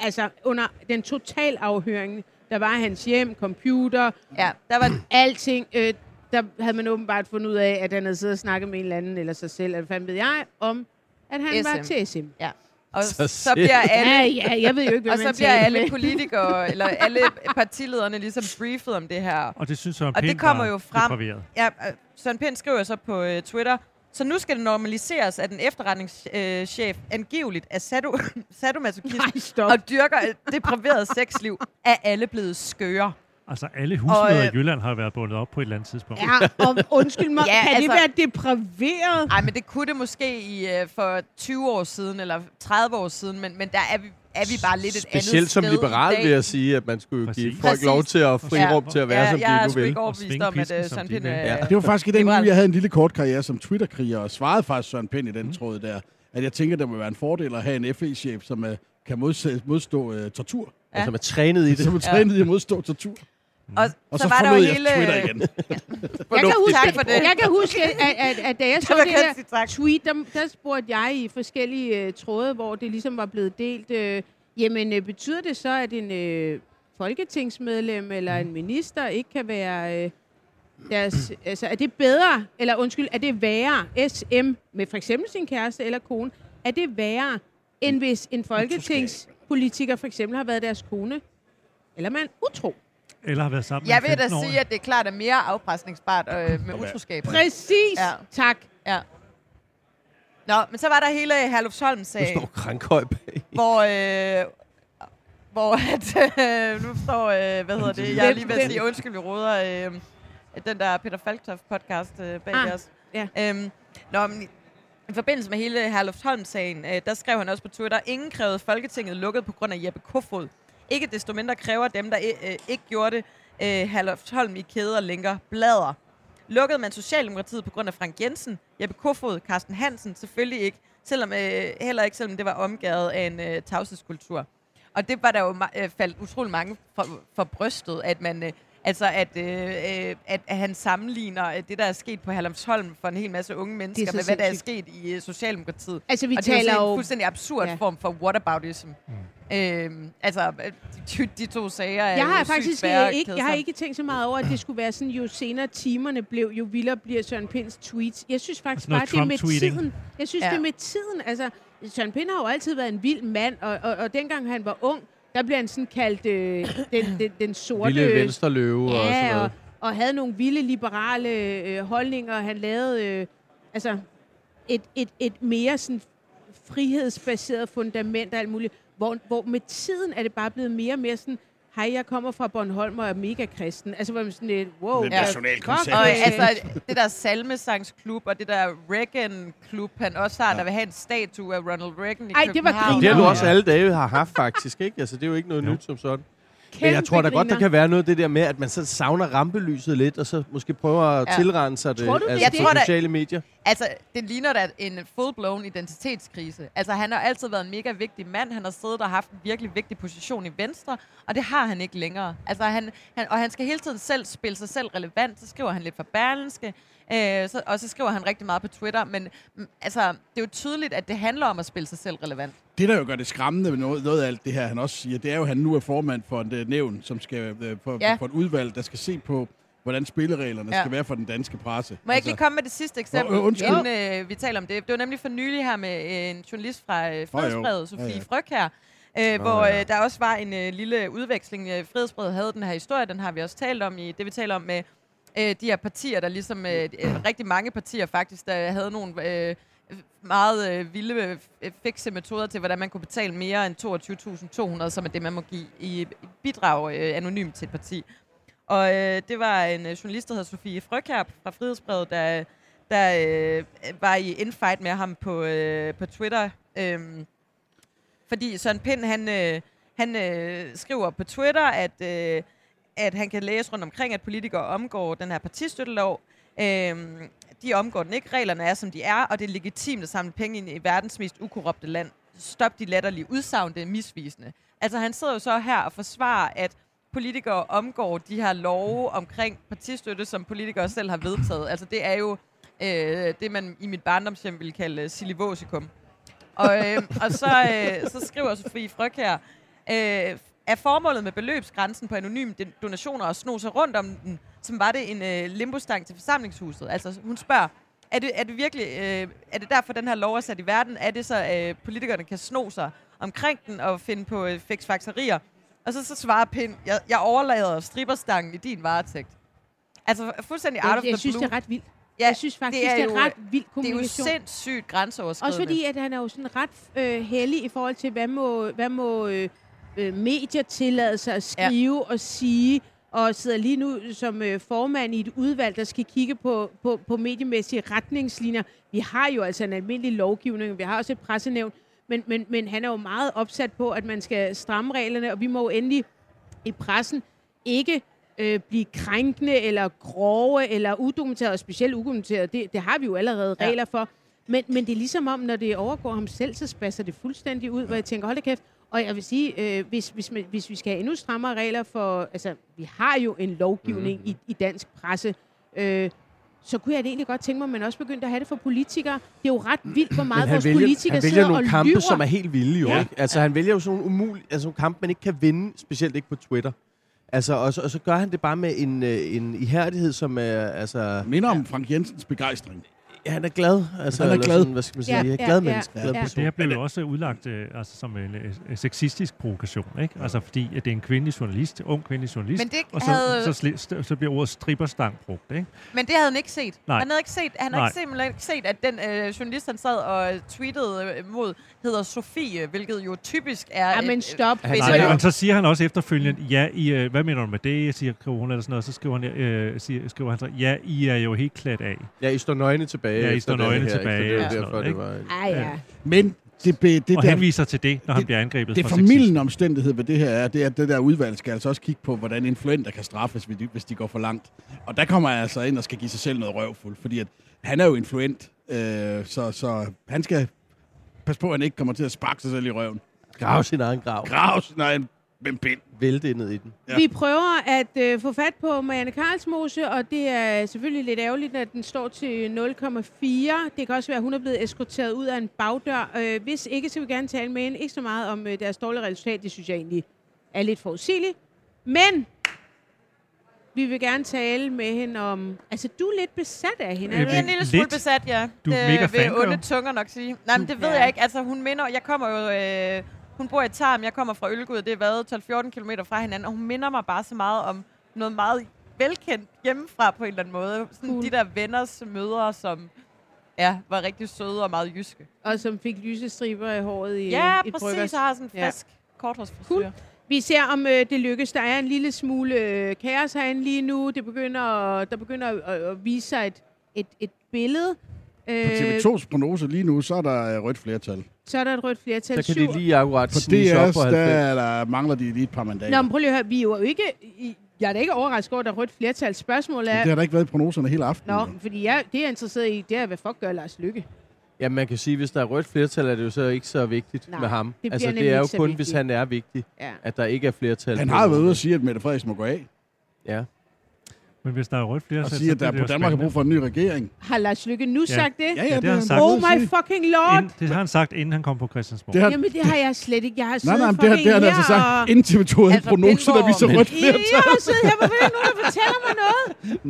S2: altså under den total afhøring, der var hans hjem, computer,
S5: Ja, der var,
S2: alting. Øh, der havde man åbenbart fundet ud af, at han havde siddet og snakket med en eller anden, eller sig selv, eller hvad fanden ved jeg, om, at han var
S5: SM.
S2: til SM.
S5: ja. Og
S4: Så
S5: så, bliver alle...
S2: Ja, ja, jeg ved jo ikke,
S5: Og så bliver alle
S2: med.
S5: politikere, (laughs) eller alle partilederne ligesom briefet om det her.
S3: Og det synes Søren
S5: Og det
S3: Pind
S5: kommer
S3: var
S5: jo frem. Ja, øh, Søren Pind skriver så på øh, Twitter, så nu skal det normaliseres, at en efterretningschef angiveligt er sado (laughs) sadomasochist
S2: Nej,
S5: og dyrker et depraveret sexliv, er alle blevet skøre.
S3: Altså, alle husmøder
S5: Og,
S3: i
S5: øh,
S3: Jylland har været bundet op på et eller andet tidspunkt.
S2: Ja, og undskyld mig, (laughs)
S5: Ja,
S2: kan altså,
S5: altså-
S2: det være depraveret?
S5: Nej, men det kunne det måske i øh, for 20 år siden, eller 30 år siden, men, men der er vi, er vi bare lidt et
S4: Specielt
S5: andet
S4: som
S5: sted
S4: liberal vil jeg sige, at man skulle give
S3: Præcis.
S4: folk lov til at fri rum til at være,
S5: ja,
S4: som
S5: jeg er
S4: de nu
S5: sgu
S4: vil.
S5: ikke overbevist om, at uh,
S3: som
S5: Søren Pind er...
S4: Ja.
S6: Det var faktisk i den uge, jeg havde en lille kort karriere som Twitter-kriger, og svarede faktisk Søren Pind i den tråd der, at jeg tænker, det må være en fordel at have en FE-chef, som uh, kan modse, modstå uh, tortur.
S5: Ja.
S4: Altså, man er trænet i det.
S6: Som er trænet i (laughs) at modstå tortur.
S5: Og,
S6: Og
S5: så,
S6: så,
S5: var der jo hele...
S6: Twitter igen. (laughs)
S2: Jeg kan, huske,
S5: Tak for det.
S2: jeg kan huske, at, at, at da jeg (laughs) så det der tweet, der, der spurgte jeg i forskellige uh, tråde, hvor det ligesom var blevet delt. Øh, jamen, øh, betyder det så, at en øh, folketingsmedlem eller en minister ikke kan være... Øh, deres, (clears throat) altså, er det bedre, eller undskyld, er det værre, SM, med for eksempel sin kæreste eller kone, er det værre, end hvis en folketingspolitiker for eksempel har været deres kone? Eller man utro?
S3: Eller har været sammen
S5: Jeg vil da
S3: 15 år.
S5: sige, at det er klart er mere afpresningsbart øh, med utroskab.
S2: Præcis,
S5: Ja.
S2: tak.
S5: Ja. Nå, men så var der hele
S4: Nu
S5: Herlufsholm-sagen,
S4: står Krankhøj bag.
S5: hvor... Øh, hvor at, øh, nu står, øh, hvad hedder det, jeg er lige ved at sige, undskyld, vi råder, øh, den der Peter Falktoft podcast øh, bag
S2: Ah,
S5: os.
S2: ja.
S5: Øhm, nå, men i, i forbindelse med hele Herlufsholm-sagen, øh, der skrev han også på Twitter, ingen krævede Folketinget lukket på grund af Jeppe Kofod. Ikke desto mindre kræver dem, der øh, ikke gjorde det, øh, Halvholm i kæder længere blader. Lukkede man Socialdemokratiet på grund af Frank Jensen, Jeppe Kofod, Carsten Hansen, selvfølgelig ikke, selvom, øh, heller ikke selvom det var omgået af en øh, tavshedskultur. Og det var der jo øh, faldt utrolig mange for, for brystet, at man... Øh, Altså, at, øh, øh, at, at han sammenligner øh, det, der er sket på Halmsholm for en hel masse unge mennesker, med hvad der er sket i øh, Socialdemokratiet.
S2: Altså, vi
S5: og det er
S2: taler
S5: jo en fuldstændig absurd
S2: Ja.
S5: form for whataboutism. Øhm, altså, de, de to sager er
S2: Jeg har faktisk
S5: svære
S2: ikke, jeg har ikke tænkt så meget over, at det skulle være sådan, jo senere timerne blev, jo vildere bliver Søren Pinds tweets. Jeg synes faktisk bare, det er med tiden. Jeg synes,
S5: ja.
S2: det er med tiden. Altså, Søren Pind har jo altid været en vild mand, og, og, og dengang han var ung, der blev han sådan kaldt øh, den, den, den sorte...
S4: Lille venstreløve og sådan
S2: Ja, og,
S4: noget.
S2: og havde nogle vilde liberale øh, holdninger. Han lavede øh, altså et, et, et mere sådan frihedsbaseret fundament og alt muligt. Hvor, hvor med tiden er det bare blevet mere og mere sådan, hej, jeg kommer fra Bornholm og er mega kristen. Altså, hvor man sådan lidt, wow.
S6: Lidt
S2: fuck,
S5: Og altså, det der salmesangsklub og det der Reagan-klub, han også har, ja. der vil have en statue af Ronald Reagan i
S2: Ej, det var
S5: København.
S4: Det har du også
S2: ja.
S4: alle dage har haft, faktisk. Ikke? Altså, det er jo ikke noget
S3: Jo.
S4: nyt som sådan.
S2: Kæmpe
S4: Men jeg tror da godt, der kan være noget af det der med, at man så savner rampelyset lidt, og så måske prøver at
S5: Ja.
S4: tilrense det,
S2: Tror du det?
S4: altså,
S5: Jeg
S4: på sociale medier.
S5: Altså, det ligner da en full-blown identitetskrise. Altså, han har altid været en mega vigtig mand. Han har siddet og haft en virkelig vigtig position i Venstre, og det har han ikke længere. Altså, han, han, og han skal hele tiden selv spille sig selv relevant. Så skriver han lidt for Berlinske, øh, så, og så skriver han rigtig meget på Twitter. Men mm, altså, det er jo tydeligt, at det handler om at spille sig selv relevant.
S6: Det, der jo gør det skræmmende med noget, noget af alt det her, han også siger, det er jo, at han nu er formand for et uh, nævn, som skal, uh, for,
S5: Ja.
S6: for et udvalg, der skal se på, hvordan spillereglerne
S5: Ja.
S6: skal være for den danske presse.
S5: Må jeg ikke lige komme med det sidste eksempel,
S6: øh, undskyld.
S5: inden øh, vi taler om det? Det var nemlig for nylig her med øh, en journalist fra øh, Frihedsbrevet, Sofie
S6: Ja, ja.
S5: Fryg her, øh, hvor øh, der også var en øh, lille udveksling. Øh, Frihedsbrevet havde den her historie, den har vi også talt om i det, vi taler om med øh, de her partier, der ligesom, øh, øh, rigtig mange partier faktisk, der havde nogle øh, meget øh, vilde øh, fikse metoder til, hvordan man kunne betale mere end 22.200, som er det, man må give i bidrag øh, anonymt til et parti. Og øh, det var en øh, journalist, der hedder Sofie Frøkærp fra Frihedsbrevet, der, der øh, var i infight med ham på, øh, på Twitter. Øh, fordi Søren Pind, han, øh, han øh, skriver på Twitter, at, øh, at han kan læse rundt omkring, at politikere omgår den her partistøttelov. Øhm, de omgår den ikke. Reglerne er, som de er, og det er legitimt at samle penge ind i verdens mest ukorrupte land. Stop de latterlige udsagn, det er misvisende. Altså, han sidder jo så her og forsvarer, at politikere omgår de her love omkring partistøtte, som politikere selv har vedtaget. Altså, det er jo øh, det, man i mit barndomshjem ville kalde øh, silivosikum. Og, øh, og så, øh, så skriver Sofie Fryg her, øh, er formålet med beløbsgrænsen på anonyme don- donationer at sno sig rundt om den, som var det en øh, limbostang til forsamlingshuset? Altså, hun spørger, er det, er det virkelig, øh, er det derfor, den her lov er sat i verden? Er det så, øh, politikerne kan sno sig omkring den og finde på øh, fiksfakserier? Og så, så svarer Pind, jeg, jeg overlader stripperstangen i din varetægt. Altså, fuldstændig out of the
S2: jeg synes,
S5: blue.
S2: det er ret vildt.
S5: Ja,
S2: Jeg synes faktisk, det er, det
S5: jo-
S2: er ret vild
S5: det er jo
S2: kommunikation.
S5: sindssygt grænseoverskridende.
S2: Også fordi, at han er jo sådan ret øh, heldig i forhold til, hvad må, hvad må øh, øh, medier tillade sig at skrive ja. og sige, og sidder lige nu som øh, formand i et udvalg, der skal kigge på, på, på mediemæssige retningslinjer. Vi har jo altså en almindelig lovgivning, vi har også et pressenævn, men, men, men han er jo meget opsat på, at man skal stramme reglerne, og vi må jo endelig i pressen ikke øh, blive krænkende eller grove eller udokumenteret, og specielt udokumenteret. Det, det har vi jo allerede
S5: Ja.
S2: regler for. Men, men det er ligesom om, når det overgår ham selv, så spasser det fuldstændig ud, hvor jeg tænker, hold da kæft. Og jeg vil sige, øh, hvis, hvis, man, hvis vi skal have endnu strammere regler for... Altså, vi har jo en lovgivning mm. i, i dansk presse. Øh, så kunne jeg da egentlig godt tænke mig, at man også begyndte at have det for politikere. Det er jo ret vildt, hvor meget
S4: han
S2: vores
S4: vælger,
S2: politikere
S4: han
S2: sidder
S4: vælger
S2: og
S4: nogle kampe,
S2: lyver.
S4: som er helt vilde jo,
S3: Ja.
S4: ja. ikke? Altså, han vælger jo sådan nogle umulige, altså nogle kampe, man ikke kan vinde, specielt ikke på Twitter. Altså, og så, og så gør han det bare med en, øh, en ihærdighed, som er, altså...
S6: Minder om Frank Jensens begejstring.
S4: Ja, han er glad. Altså,
S6: Han er glad.
S4: Sådan, hvad skal man sige?
S2: Ja,
S4: Ja,
S2: ja,
S4: glad
S2: ja,
S4: menneske.
S2: ja,
S4: glad
S2: ja.
S4: person.
S3: Det her blev jo også udlagt øh, altså, som en øh, sexistisk provokation, ikke? Altså fordi at det er en kvindelig journalist, ung kvindelig journalist,
S5: Men det
S3: og så,
S5: havde-
S3: så, sli- st- så bliver ordet stripperstang brugt, ikke?
S5: Men det havde han ikke set.
S3: Nej.
S5: Han havde ikke set, han havde ikke simpelthen ikke set, at den øh, journalist, han sad og tweetede øh, mod, hedder Sofie, hvilket jo typisk er...
S2: Ja,
S5: et-
S2: men stop.
S5: Hvis
S3: Nej,
S5: jeg-
S3: men så siger han også efterfølgende, ja, I, øh, hvad mener du med det, siger hun eller sådan noget, så skriver han, øh, siger, skriver han så, ja, I er jo helt klædt af.
S4: Ja, I står nøgne tilbage.
S3: Ja, I står
S4: det
S3: nøgne
S4: her, ikke?
S3: tilbage
S4: Det er
S3: sådan
S4: derfor,
S3: noget,
S4: det var...
S2: Ej, ja.
S3: Ja.
S6: Men det, be, det
S3: og
S6: der,
S3: henviser til det, når han
S6: det-
S3: bliver angrebet
S6: det
S3: for
S6: formidlende omstændighed ved det her er, det er, at det der udvalg skal altså også kigge på, hvordan influenter kan straffes, hvis de, hvis de går for langt. Og der kommer jeg altså ind og skal give sig selv noget røvfuld, fordi at han er jo influent, øh, så, så han skal passe på, at han ikke kommer til at sparke sig selv i røven.
S4: Grav sin egen grav.
S6: Grav sin egen Hvem pind?
S4: vælte ned i den.
S6: Ja.
S2: Vi prøver at øh, få fat på Marianne Karlsmose, og det er selvfølgelig lidt ærgerligt, at den står til 0,4. Det kan også være, at hun er blevet eskorteret ud af en bagdør. Øh, hvis ikke, så vil vi gerne tale med hende. Ikke så meget om øh, deres dårlige resultat. Det synes jeg egentlig er lidt forudsigeligt. Men vi vil gerne tale med hende om... Altså, du er lidt besat af hende.
S3: Øh,
S2: er
S5: Jeg er en lille smule
S3: Lidt.
S5: besat, ja.
S3: Du er
S5: det
S3: mega
S5: vil
S3: fan,
S5: onde tunger nok sige. Nej, men det ved
S2: Ja.
S5: jeg ikke. Altså, hun minder... Jeg kommer jo... Øh, hun bor i Tarm, jeg kommer fra Ølgod. Det er været 12-14 km fra hinanden, og hun minder mig bare så meget om noget meget velkendt hjemmefra på en eller anden måde. Sådan
S2: Cool.
S5: de der venners mødre, som ja, var rigtig søde og meget jyske.
S2: Og som fik lyse striber i håret i
S5: Ja,
S2: et
S5: præcis.
S2: bryggers.
S5: Og har sådan en frisk ja. korthårsfrisyr.
S2: Cool. Vi ser, om øh, det lykkes. Der er en lille smule øh, kaos herinde lige nu. Det begynder, at- der begynder at, at vise sig et, et, et billede.
S6: På
S2: Øh,
S6: TV2's prognose lige nu, så er der øh, rødt flertal.
S2: Så er der et rødt flertal.
S4: Så kan de lige akkurat
S6: På
S4: snige op på 90.
S6: der, er der mangler de lige et par mandater.
S2: Nå, men prøv lige at høre. Vi er jo ikke... I, jeg er da ikke overrasket over, at der er rødt flertal. Spørgsmålet
S6: Men
S2: er...
S6: det har der ikke været i prognoserne hele aftenen.
S2: Nå, fordi jeg, det jeg er interesseret i, det er, hvad fuck gør Lars Lykke?
S4: Ja, man kan sige, hvis der er rødt flertal, er det jo så ikke så vigtigt
S2: Nej,
S4: med ham.
S2: det
S4: altså, det er jo kun,
S2: vigtigt.
S4: hvis han er vigtig,
S2: Ja.
S4: at der ikke er flertal.
S6: Han har jo været ude at sige, at Mette Frederiksen må gå af.
S4: Ja.
S3: Men hvis der er rødt flertal,
S6: Og
S3: så
S6: sige, at der på Danmark har
S3: spændende.
S6: brug for en ny regering.
S2: Har Lars Lykke nu sagt det?
S6: Ja,
S3: Ja,
S6: ja,
S3: det har han sagt.
S2: Oh my fucking lord!
S3: Ind, det har han sagt, inden han kom på Christiansborg.
S6: Det har,
S2: Jamen, det har jeg slet ikke. Jeg har
S6: nej,
S2: siddet
S6: nej, men det har, det har han altså sagt, inden TV2 havde
S5: Altså,
S6: en prognose, der viser
S5: Pindborg,
S6: rødt flertal.
S2: jeg har siddet her, hvorfor er der nogen, der fortæller mig noget?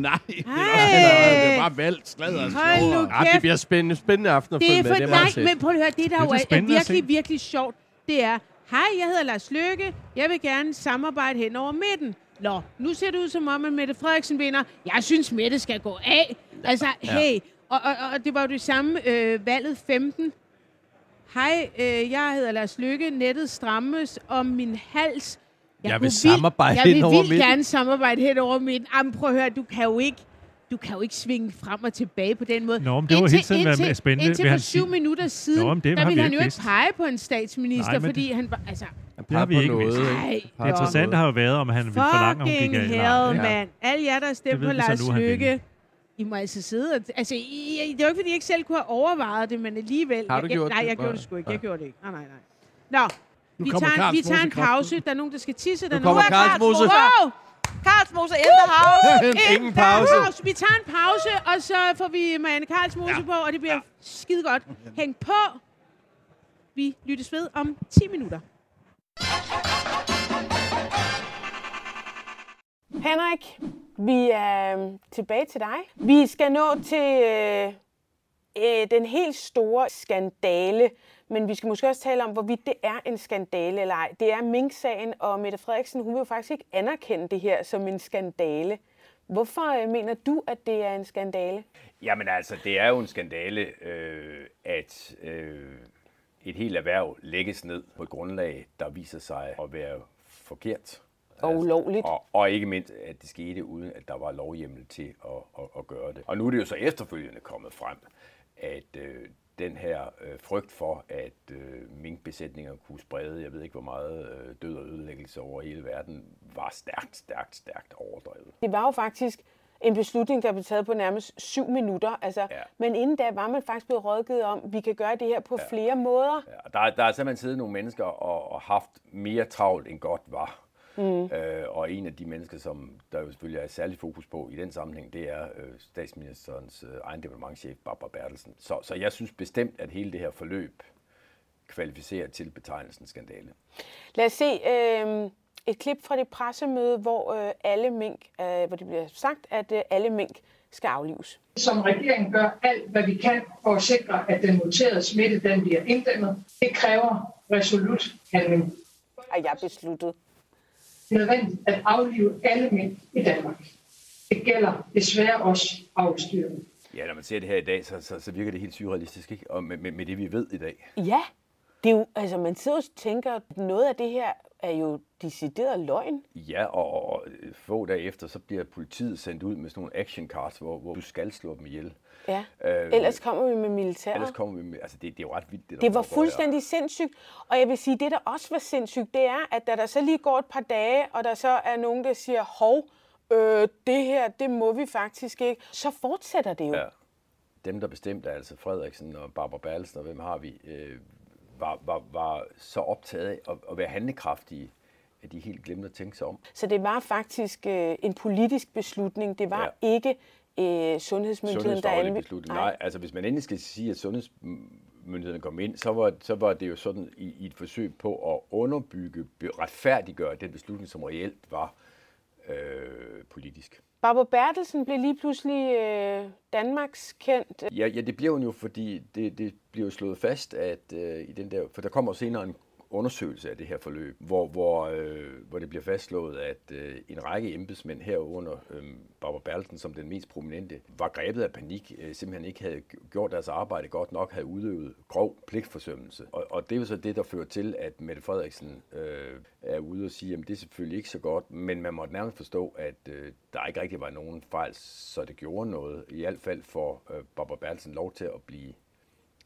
S6: Nej, det er, det er bare valgt. Sladder og
S2: Hold nu.
S4: Ah, det
S2: kæft.
S4: bliver spændende, spændende aften at
S2: Det
S4: følge
S2: er
S4: med.
S2: for,
S4: Det er meget
S2: nej, men prøv at høre, det der jo
S3: er
S2: virkelig, virkelig sjovt, det er, hej, jeg hedder Lars Løkke, jeg vil gerne samarbejde hen over midten. Nå, nu ser det ud som om, at Mette Frederiksen vinder. Jeg synes, Mette skal gå af. Altså, hey, og, og, og det var jo det samme øh, valget 15. Hej, øh, jeg hedder Lars Lykke. Nettet strammes om min hals.
S4: Jeg
S2: kunne
S4: vil samarbejde
S2: Jeg vil vildt gerne samarbejde hen over midten. Jamen, prøv at høre, du kan jo ikke du kan jo ikke svinge frem og tilbage på den måde.
S3: Nå, men det var hele tiden været mere spændende,
S2: Indtil
S3: vil
S2: for
S3: han
S2: syv minutter siden,
S3: Nå, men det
S2: der
S3: har
S2: ville
S3: vi
S2: han jo ikke pege på en statsminister,
S3: Nej,
S2: fordi
S3: det-
S2: han var... Altså,
S3: Det har vi ikke
S4: noget,
S3: vidst. Det interessante har jo været, om han ville forlange, hun gik
S2: fucking
S3: af
S2: hell,
S3: eller ej.
S2: mand. Alle jer, der
S3: Det
S2: på Lars
S3: nu,
S2: Lykke. I må altså sidde og... Altså, I, I, det var ikke, fordi I ikke selv kunne have overvejet det, men alligevel...
S4: Har du
S2: jeg,
S4: gjort
S2: Nej,
S4: det?
S2: jeg gjorde det sgu ikke. Jeg gjorde det ikke. Nej, nej, nej. Nå,
S6: Nu
S2: vi tager, vi tager en pause. Der er nogen, der skal tisse. Der er
S4: kommer Karls Mose.
S5: Karlsmose in the house! (laughs)
S4: Ingen pause.
S2: Vi tager en pause, og så får vi Marianne Karlsmose ja. på, og det bliver ja. skide godt. Hæng på. Vi lyttes ved om 10 minutter. Henrik, vi er øh, tilbage til dig. Vi skal nå til øh, øh, den helt store skandale, men vi skal måske også tale om, hvorvidt det er en skandale eller ej. Det er Mink-sagen, og Mette Frederiksen, hun vil jo faktisk ikke anerkende det her som en skandale. Hvorfor øh, mener du, at det er en skandale?
S10: Jamen altså, det er jo en skandale, øh, at øh, et helt erhverv lægges ned på et grundlag, der viser sig at være forkert.
S2: Og ulovligt.
S10: Og, og ikke mindst, at det skete uden, at der var lovhjemmel til at, at, at gøre det. Og nu er det jo så efterfølgende kommet frem, at øh, den her øh, frygt for, at øh, minkbesætninger kunne sprede, jeg ved ikke hvor meget øh, død og ødelæggelse over hele verden, var stærkt, stærkt, stærkt overdrevet.
S2: Det var jo faktisk en beslutning, der blev taget på nærmest syv minutter. Altså, ja. Men inden da var man faktisk blevet rådgivet om, at vi kan gøre det her på ja. flere måder.
S10: Ja, der, der er simpelthen siddet nogle mennesker og, og haft mere travlt end godt var. Mm. Øh, og en af de mennesker, som der jo selvfølgelig er særlig fokus på i den sammenhæng, det er øh, statsministerens øh, egen departementchef, Barbara Bertelsen. Så, så jeg synes bestemt, at hele det her forløb kvalificerer til betegnelsen skandale.
S2: Lad os se øh, et klip fra det pressemøde, hvor øh, alle mink, øh, hvor det bliver sagt, at øh, alle mink skal aflives.
S11: Som regering gør alt, hvad vi kan for at sikre, at den muterede smitte den bliver inddæmmet. Det kræver resolut handling.
S2: Har jeg besluttet.
S11: Det er nødvendigt at aflive alle mink i Danmark. Det gælder desværre også afstyrene.
S10: Ja, når man ser det her i dag, så, så, så virker det helt surrealistisk, ikke? Og med, med, med det, vi ved i dag.
S2: Ja, det er jo, altså man sidder og tænker, at noget af det her er jo decideret løgn.
S10: Ja, og, og få dage efter, så bliver politiet sendt ud med sådan nogle action cards, hvor, hvor du skal slå dem ihjel.
S2: Ja,
S10: Øh,
S2: ellers kommer vi med militær.
S10: Ellers kommer vi med, altså det, det er jo ret vildt, det der
S2: Det var fuldstændig sindssygt. Og jeg vil sige, det der også var sindssygt, det er, at da der så lige går et par dage, og der så er nogen, der siger, hov, øh, det her, det må vi faktisk ikke, så fortsætter det jo.
S10: Ja. Dem, der bestemte, altså Frederiksen og Barbara Bertelsen, og hvem har vi, øh, var, var, var så optaget af at, at være handlekraftige, at de helt glemte at tænke sig om.
S12: Så det var faktisk øh, en politisk beslutning. Det var ja. ikke øh, sundhedsmyndigheden, der
S10: anvendte... beslutning. Nej. Nej, altså hvis man endelig skal sige, at sundhedsmyndighederne kom ind, så var, så var det jo sådan i, i et forsøg på at underbygge, retfærdiggøre den beslutning, som reelt var øh, politisk.
S12: Barbara Bertelsen blev lige pludselig øh, Danmarks kendt.
S10: Ja, ja, det bliver hun jo, fordi det, det bliver jo slået fast, at øh, i den der, for der kommer senere en undersøgelse af det her forløb, hvor, hvor, øh, hvor det bliver fastslået, at øh, en række embedsmænd herunder øh, Barbara Bertelsen som den mest prominente, var grebet af panik, øh, simpelthen ikke havde gjort deres arbejde godt nok, havde udøvet grov pligtforsømmelse. Og, og det er jo så det, der fører til, at Mette Frederiksen øh, er ude og sige, at det er selvfølgelig ikke så godt, men man måtte nærmest forstå, at øh, der ikke rigtig var nogen fejl, så det gjorde noget. I hvert fald for øh, Barbara Bertelsen lov til at blive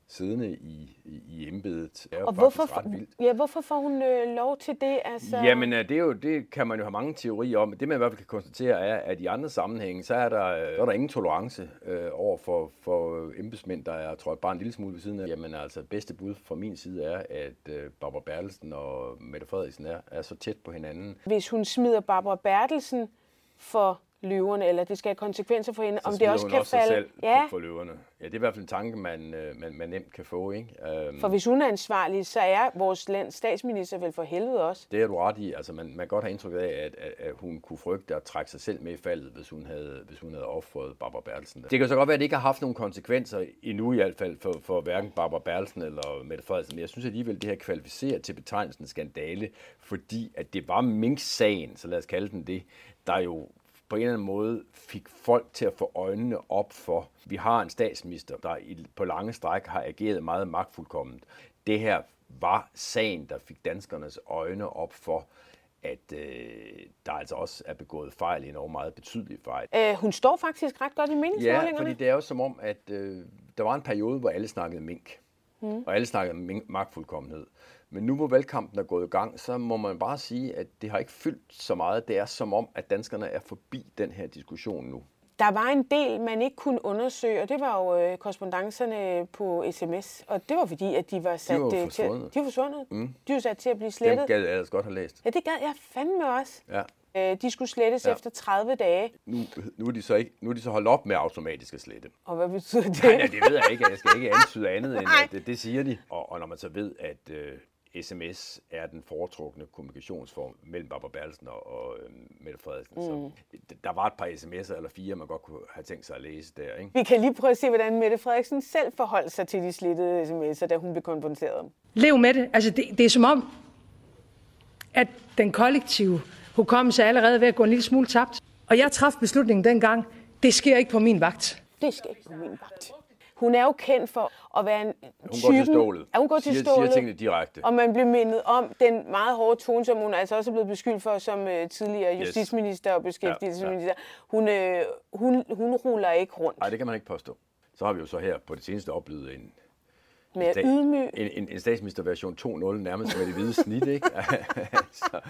S10: siddende i, i, i embedet.
S12: Er og hvorfor, ret vildt. Ja, hvorfor får hun øh, lov til det? Altså...
S10: Jamen, øh, det, er jo, det kan man jo have mange teorier om. Det man i hvert fald kan konstatere er, at i andre sammenhænge, så er der, øh, så er der ingen tolerance øh, over for, for embedsmænd, der er, tror jeg, bare en lille smule ved siden af. Jamen altså, bedste bud fra min side er, at øh, Barbara Bertelsen og Mette Frederiksen er, er så tæt på hinanden.
S12: Hvis hun smider Barbara Bertelsen for løverne, eller det skal have konsekvenser for hende,
S10: så
S12: om det også kan
S10: også
S12: falde...
S10: selv ja. for løverne. Ja, det er i hvert fald en tanke, man, øh, man, man nemt kan få. Ikke?
S12: Um, for hvis hun er ansvarlig, så er vores lands statsminister vel for helvede også.
S10: Det er du ret i. Altså, man, man kan godt have indtryk af, at, at, at hun kunne frygte at trække sig selv med i faldet, hvis hun havde, hvis hun havde offret Barbara Bertelsen. Det kan så godt være, at det ikke har haft nogen konsekvenser endnu i hvert fald for, for hverken Barbara Bertelsen eller Mette Frederiksen, men jeg synes alligevel, at det her kvalificerer til betegnelsen skandale, fordi at det var Mink-sagen, så lad os kalde den det, der jo på en eller anden måde fik folk til at få øjnene op for. Vi har en statsminister, der på lange stræk har ageret meget magtfuldkomment. Det her var sagen, der fik danskernes øjne op for, at øh, der altså også er begået fejl, en meget betydelig fejl.
S12: Æh, hun står faktisk ret godt i meningsmålingerne.
S10: Ja, fordi det er jo som om, at øh, der var en periode, hvor alle snakkede mink. Mm. Og alle snakkede om magtfuldkommenhed. Men nu hvor valgkampen er gået i gang, så må man bare sige, at det har ikke fyldt så meget. Det er som om, at danskerne er forbi den her diskussion nu.
S12: Der var en del, man ikke kunne undersøge, og det var jo øh, korrespondancerne på sms. Og det var fordi, at de var sat
S10: de var
S12: øh, til... De var forsvundet. Mm. De var sat til at blive slettet.
S10: Dem gad jeg ellers godt have læst.
S12: Ja, det gad jeg fandme også.
S10: Ja.
S12: Øh, de skulle slettes ja. efter 30 dage.
S10: Nu, nu, er de så ikke, nu er de så holdt op med automatisk at slette.
S12: Og hvad betyder det?
S10: Nej, ja, det ved jeg ikke. Jeg skal ikke antyde andet, end (laughs) at det, det siger de. Og, og når man så ved, at øh, sms er den foretrukne kommunikationsform mellem Barbara Bertelsen og, og øh, Mette Frederiksen. Mm. Så der var et par sms'er eller fire, man godt kunne have tænkt sig at læse der. Ikke?
S12: Vi kan lige prøve at se, hvordan Mette Frederiksen selv forholdt sig til de slittede sms'er, da hun blev konfronteret.
S13: Lev med det. Altså, det, det er som om, at den kollektive hukommelse er allerede ved at gå en lille smule tabt. Og jeg traf beslutningen dengang, det sker ikke på min vagt.
S12: Det sker ikke på min vagt. Hun er jo kendt for at være en
S10: Hun typen, går til stålet.
S12: Ja, hun går til
S10: siger,
S12: stålet.
S10: Siger tingene direkte.
S12: Og man bliver mindet om den meget hårde tone, som hun altså også er blevet beskyldt for som uh, tidligere yes. justitsminister og beskæftigelsesminister. Ja, ja. Hun, øh, hun, hun ruller ikke rundt.
S10: Nej, det kan man ikke påstå. Så har vi jo så her på det seneste oplevet en,
S12: mere sta- ydmyg.
S10: En, en, en statsministerversion 2.0 nærmest med det hvide snit, ikke? (laughs) altså,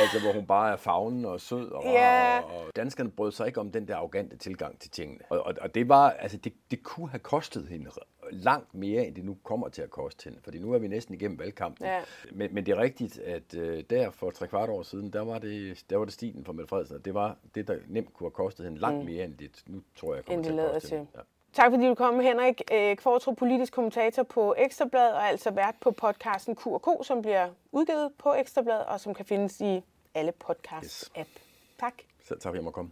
S10: altså, hvor hun bare er fagnen og sød, og,
S12: ja.
S10: og, og danskerne brød sig ikke om den der arrogante tilgang til tingene. Og, og, og det var, altså, det, det kunne have kostet hende langt mere, end det nu kommer til at koste hende. Fordi nu er vi næsten igennem valgkampen.
S12: Ja.
S10: Men, men det er rigtigt, at uh, der for tre kvart år siden, der var det, der var det stilen for Mette Frederiksen. Det var det, der nemt kunne have kostet hende langt mm. mere, end det nu tror jeg kommer til at koste hende. Ja.
S12: Tak fordi du kom, Henrik øh, Kvartrup, politisk kommentator på Ekstrablad, og altså vært på podcasten Q&K, som bliver udgivet på Ekstrablad, og som kan findes i alle podcast-app. Yes. Tak.
S10: Selv tak, for at jeg må komme.